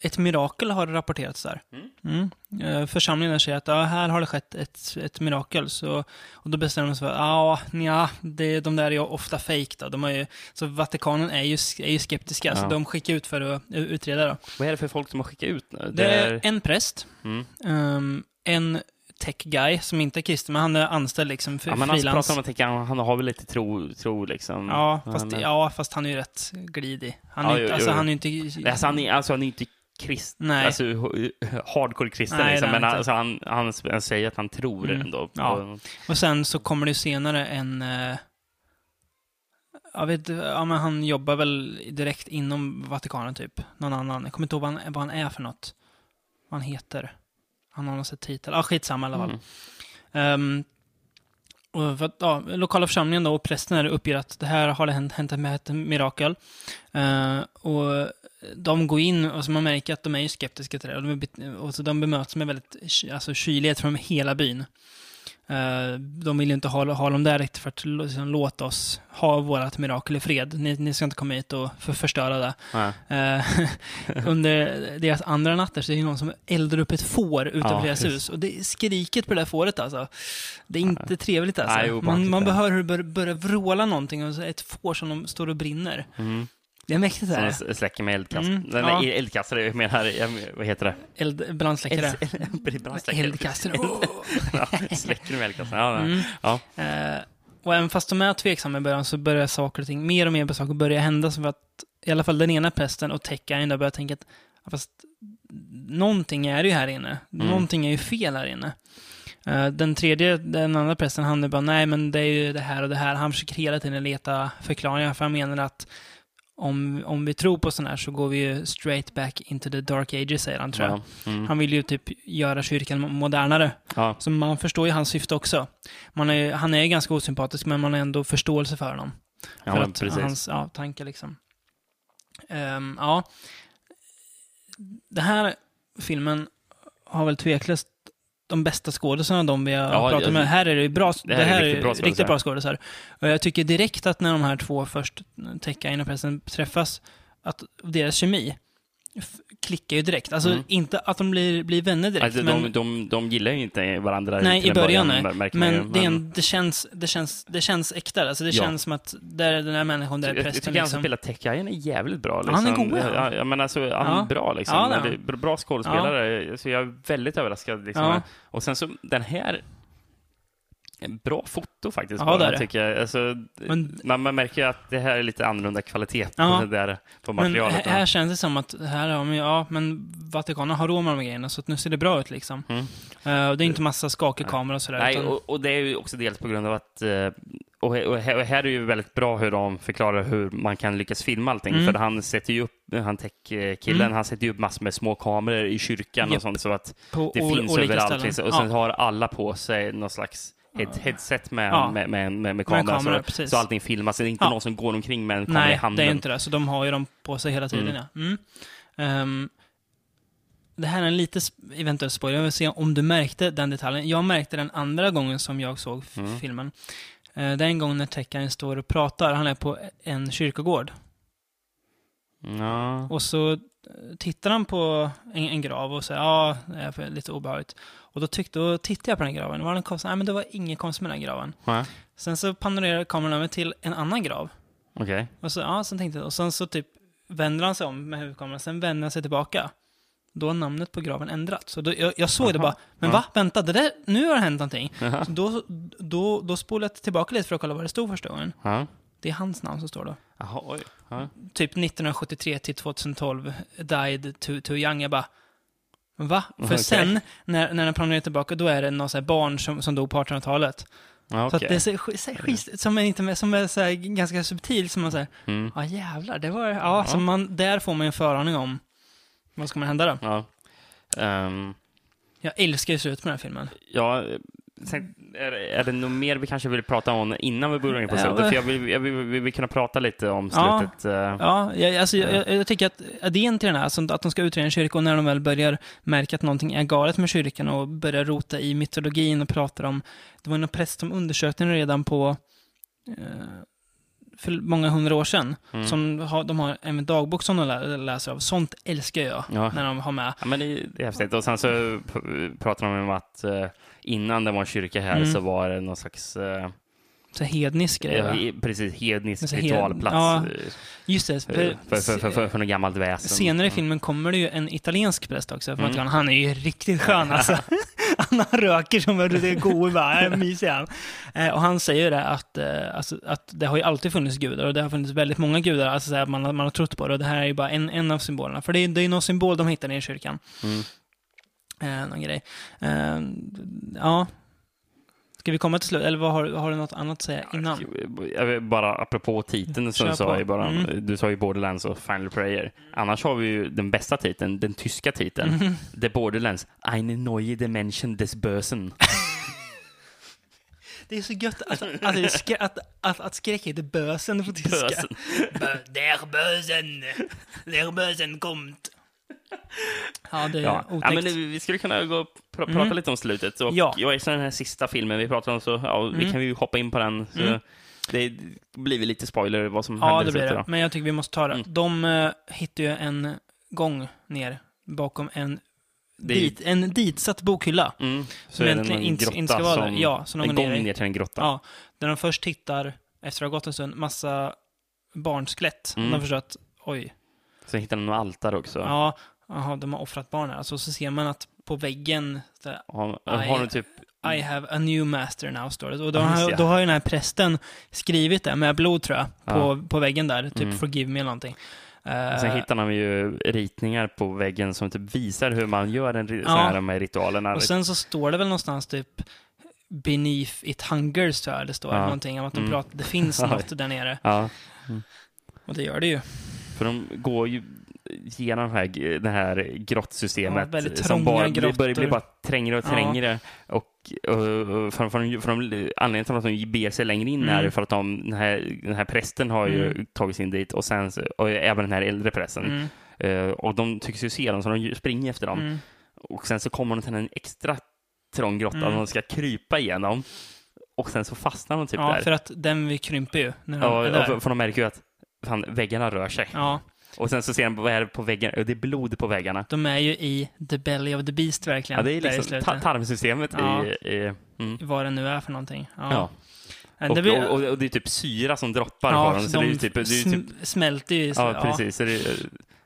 ett mirakel har rapporterats där. Mm. Eh, församlingen säger att ja, här har det skett ett, ett mirakel. Så, och då bestämmer de sig för att ja, nja, det, de där är ju ofta då. De ju, så Vatikanen är ju, är ju skeptiska, så Ja. de skickar ut för att utreda. Då. Vad är det för folk som har skickat ut nu? Det är en präst, Mm. ehm, en tech guy som inte är kristen, men han är anställd liksom för Ja, men han frilans. pratar om att tänka, han, han har väl lite tro, tro liksom. Ja, fast, Men- ja, fast han är ju rätt glidig. Han är, Ja, inte, jo, alltså, jo. han är ju inte... Alltså, han är, alltså, han är inte kristen, Nej. alltså hardcore kristen Nej, liksom, men han alltså, han, han, han säger att han tror Mm. ändå. Ja. Och- sen så kommer det senare en... Eh, jag vet ja men han jobbar väl direkt inom Vatikanen typ. Någon annan. Jag kommer inte ihåg vad han, vad han är för något. Vad han heter. Han har någon titel. Ja, skitsamma i alla fall. Mm. Ehm, och för att, ja, lokala församlingen då och prästen uppger att det här har hänt, hänt med ett mirakel. Eh, och de går in och så man märker att de är skeptiska till det. Och, de, och så de bemöts med väldigt alltså, kylighet från hela byn. Eh, de vill ju inte ha, ha dem där riktigt för att liksom, låta oss ha vårt mirakel i fred. Ni, ni ska inte komma hit och för, förstöra det. Eh, under deras andra natter så är det någon som eldar upp ett får utanför Ja, deras just. hus. Och det är skriket på det där fåret alltså. Det är inte trevligt alltså. Nej, man, man behöver hur det bör, börjar vråla någonting och så är ett får som de står och brinner. Mm. Det är mäktigt det Som här. s- släcker med eldkast. Mm, ja. är eldkastare, jag menar, jag, vad heter det? Eld, brandsläckare. Eld- brandsläckare. Eldkastare. Oh. ja, släcker med eldkastare. Ja, Mm. ja. Eh, och även fast de är tveksamma i början så börjar saker och ting, mer och mer saker börja hända. Så att i alla fall den ena prästen och Tekka börjar tänka att ja, fast någonting är det ju här inne. Mm. Någonting är ju fel här inne. Eh, den tredje, den andra prästen, han är bara nej men det är ju det här och det här. Han försöker hela tiden leta förklaringar för han menar att om, om vi tror på sån här så går vi ju straight back into the dark ages, säger han tror jag. Ja. Mm. Han vill ju typ göra kyrkan modernare. ja. Så man förstår ju hans syfte också. Är, han är ganska osympatisk, men man har ändå förståelse för honom. ja för att precis. hans ja, tankar liksom. Ehm, ja. Den här filmen har väl tveklöst de bästa skådisarna de vi har Ja, pratat ja, med. Här är det bra, det här är här, riktigt är bra riktigt bra skådisar. Och jag tycker direkt att när de här två först, Tekka och pressen träffas, att deras kemi klickar ju direkt. Alltså Mm. inte att de blir, blir vänner direkt, Alltså, men... de, de, de gillar ju inte varandra Nej, i en början nej. man ju, Men det, är en, det, känns, det, känns, det känns äkta. Alltså det Ja. känns som att där, den här människan, där är jag, jag prästen tycker han som liksom. spelar Tech-Guyen är jävligt bra. Ja, han är Liksom. god, ja. ja. ja, men alltså, han är Ja. bra liksom. Ja, är är bra skådespelare. Så jag är väldigt överraskad. Liksom. Och sen så, den här... Bra foto faktiskt. Ja, det. Tycker jag. Alltså, Men- man, man märker ju att det här är lite annorlunda kvalitet Ja. på, där, på Men materialet. här, här känns det som att, här man, ja, men Vatikanen har råd med de grejerna, så nu ser det bra ut liksom. Mm. Och det är inte massa skakig kamera och sådär. Nej, utan, och, och det är ju också dels på grund av att eh, och, här och här är det ju väldigt bra hur de förklarar hur man kan lyckas filma allting. Mm. För han sätter ju upp, han tech-killen, Mm. han sätter ju upp massor med små kameror i kyrkan Japp. och sånt så att på det finns överallt. ställen. Finns, och sen har alla på sig någon slags head, headset med, Ja. med, med, med, med Med kamera. kamera, så, så allting filmas. Det är inte Ja. någon som går omkring med en kamera i Nej, handen. det är inte det. Så de har ju dem på sig hela tiden, Mm. ja. Mm. Ehm, det här är en lite eventuell spoiler. Jag vill se om du märkte den detaljen. Jag märkte den andra gången som jag såg Mm. filmen. Uh, det är en gång när tecknaren står och pratar. Han är på en kyrkogård. Ja. Och så eh, tittar han på en, en grav och säger ja, det är lite obehagligt. Och då, tyckte, då tittade jag på den graven. Var det en konstigt? Nej, men det var inget konstigt med den graven. Ja. Sen så panorerar kameran över till en annan grav. Okej. Och så, ja, sen tänkte jag, och sen så typ vänder han sig om med huvudkameran, sen vänder han sig tillbaka. Då har namnet på graven ändrats. Så då, jag, jag såg det Aha. bara, men va? Vänta, det där, nu har det hänt någonting. Så då, då, då spolade jag tillbaka lite för att kolla vad det stod första gången. Ja. Det är hans namn som står då. Jaha, oj. Typ 1973 till 2012, died too, too young. Jag bara, va? För Okej. sen, när, när den planerar tillbaka, då är det någon så barn som, som dog på 1800-talet. Ja, Så att det är så, så, skit, som är, inte som är så här, ganska subtil, som man säger, Mm. ja jävlar, det var, ja, Ja. så man, där får man en föraning om vad ska man hända då. Ja. Ehm, Jag älskar ju slutet med den här filmen. ja, sen, är, är det något mer vi kanske vill prata om innan vi börjar in på Ja, slutet? men- För jag vill, jag vill, vi vill kunna prata lite om Ja. slutet. eh, Ja, jag, alltså, jag, jag, tycker att idén till den här, alltså, att de ska utreda en kyrka och när de väl börjar märka att någonting är galet med kyrkan och börjar rota i mytologin och pratar om, det var någon präst som undersökte den redan på eh, för många hundra år sedan. Mm. Som har, de har en dagbok som de lä- läser av. Sånt älskar jag Ja. när de har med. Ja, men det, är- häftigt. Och sen så pratar de om att eh, innan det var en kyrka här Mm. så var det någon slags eh, Så hednisk grej, va? he, precis hednisk hed- ritualplats ja, eh, Just det. för, för, för, för, för, för något gammalt väsen. Senare i Mm. filmen kommer det ju en italiensk präst också. Mm. att han är ju riktigt skön alltså. han röker som en det god bara, mysig han. Eh, och han säger det att, eh, alltså, att det har ju alltid funnits gudar och det har funnits väldigt många gudar. Alltså så här, man, man har trott på det och det här är ju bara en, en av symbolerna. För det är, det är någon symbol de hittar i kyrkan. Mm. Eh, någon grej. Eh, ja. Ska vi komma till slut? Eller vad har, har du något annat att säga innan? Jag bara apropå titeln så Kör sa på. bara, Mm. du sa ju Borderlands och Final Prayer. Annars har vi ju den bästa titeln, den tyska titeln. Mhm. The Borderlands, Eine neue Dimension des Bösen. Det är så gött att, att, skrä, att, att, att skräck heter bösen på tyska. Bösen. Bö- Der Bösen, der Bösen kommt. Ja, det är Ja. otäckt. ja, men det- vi skulle kunna gå och pr prata Mm. lite om slutet. Och Ja. Jag den här sista filmen vi pratar om, så ja, vi Mm. kan ju hoppa in på den. Mm. Det blir väl lite spoiler vad som ja, händer det i blir det. Men jag tycker vi måste ta det. Mm. De uh, hittar ju en gång ner bakom en, Det är- dit, en ditsatt bokhylla. Mm. Så Som det egentligen en inte- inte ska vara där. Ja, som en gång ner till en grotta. Ja, där de först hittar, efter att ha gått en stund, massa barnskelett. Mm. De förstår att, oj, Så hittar de några altare också. ja, aha, de har offrat barn här. Alltså, så ser man att på väggen, så här, Har, har de typ... I have a new master now, står det. Och då, Ja, har, det. då har ju den här prästen skrivit det med blod, tror jag, på, Ja. på väggen där. Typ Mm. forgive me eller någonting. Eh, Sen hittar de ju ritningar på väggen som typ visar hur man gör en Ja. sån här med ritualerna. och sen så står det väl någonstans typ Beneath it hungers, tror jag det står. Ja. Någonting om att de Mm. pratar, det finns Ja. något där nere. Ja, Och det gör det ju. för de går ju genom det här, det här grottsystemet Ja, som bara blir, börjar bli grottor. bara trängre och Ja. trängre. Och, och, och för, för, för de, anledningen till att de beger sig längre in Mm. är för att de, den, här, den här prästen har ju Mm. sig in dit och, sen, och även den här äldre prästen. Mm. Eh, och de tycks ju se dem så de springer efter dem. Mm. Och sen så kommer de till en extra trång grotta Mm. och de ska krypa igenom. Och sen så fastnar de typ Ja, där. för att den vi krymper ju när de Ja, för, för de märker ju att fan, väggarna rör sig. Ja, Och sen så ser de vad är det på väggarna? Och det är blod på väggarna. de är ju i the belly of the beast verkligen. Ja, det är liksom ta- tarmsystemet Ja. i... i mm. Vad det nu är för någonting. Ja. Ja. Och, det blir- och, och, och det är typ syra som droppar ja, på dem. Så det är typ, det är typ sm- smälter ju. så- ja, precis. Så det,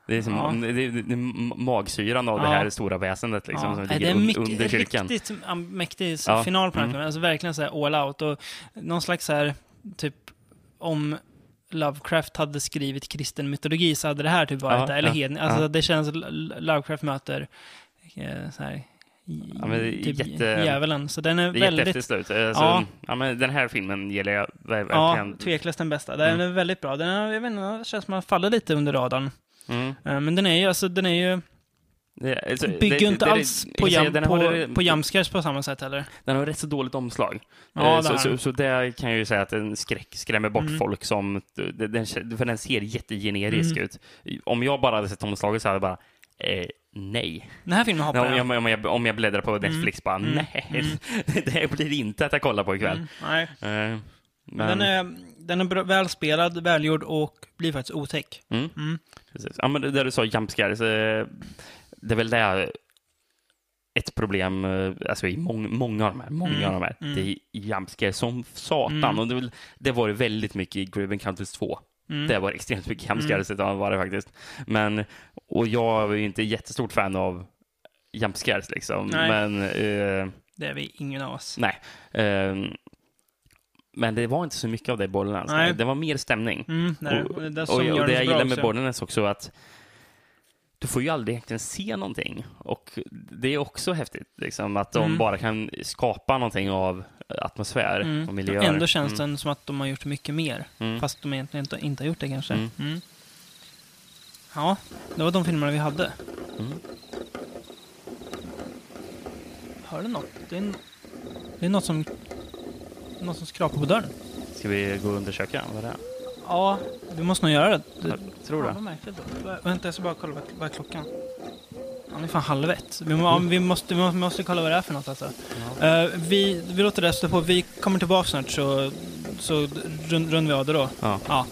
Det är, som, Ja. det, det, det magsyran av det Ja. här stora väsendet liksom, Ja, som ligger det är mycket, under kyrkan. riktigt mäktig Ja, final på den här mm. Alltså verkligen så här all out. Och någon slags så här, typ, om Lovecraft hade skrivit kristen mytologi så hade det här typ varit Ja, det. Eller ja, hedn. Alltså ja. det känns, Lovecraft möter eh, så här, Ja, men typ jätte- djävulen. Så den är Det är väldigt, slut. Alltså, Ja. ja. men den här filmen gillar jag ver- ja, verkligen. tveklöst den bästa. Den Mm. är väldigt bra. Den är, jag vet inte, känns som att den faller lite under radarn. Mm. Eh, Men den är ju, alltså den är ju, Det, alltså, bygger det- inte det- alls på, jam, den på, har, på jumpscares på samma sätt heller. Den har rätt så dåligt omslag. Ja, Eh, det så, så, så där kan jag ju säga att den skräck, skrämmer bort Mm. folk som... Den, för den ser jättegenerisk Mm. ut. Om jag bara hade sett omslaget så hade jag bara... Eh, nej. Den här filmen hoppar om, jag. om, jag, om jag bläddrar på Netflix bara, Mm. nej. Mm. det blir inte att jag kollar på ikväll. Mm, nej. Eh, men, Den är, den är välspelad, välgjord och blir faktiskt otäck. Mm, Mm. precis. Ja, men det där du sa, jump scares, eh, det är väl det ett problem, eh, alltså i mång, många av de här, många Mm, av de här, mm. det är scares som satan. Mm. Och det, det var det väldigt mycket i Grave Encounters 2. Mm. Det var extremt mycket jump scares, mm. var det faktiskt. Men, och jag är ju inte jättestort fan av jump scares liksom. Nej. Men, eh, Det är vi ingen av oss. nej. Eh, men det var inte så mycket av det i Borderlands. Nej. Det var mer stämning. Mm, det. Och, Och det och, och, gör det jag gillar med. Borderlands också är att du får ju aldrig egentligen se någonting. Och det är också häftigt, liksom, att de Mm. bara kan skapa någonting av atmosfär och Mm. miljöer. Ändå känns mm. det som att de har gjort mycket mer. Mm. Fast de egentligen inte, inte har gjort det kanske. Mm. Mm. Ja, det var de filmerna vi hade. Hör du något? Det är, det är något som något som skrapar på dörren. Ska vi gå och undersöka vad det är? Ja, vi måste nog göra det. det Jag tror Ja, det. Vä- Vänta, jag ska bara kolla vad, vad är klockan. Ja, det är fan halv ett. Vi, må, ja, vi, måste, vi måste, vi måste kolla vad det är för något alltså. Eh, vi, vi låter det stå på. Vi kommer tillbaka snart så, så rund, rundar vi av det då. Ja. Ja.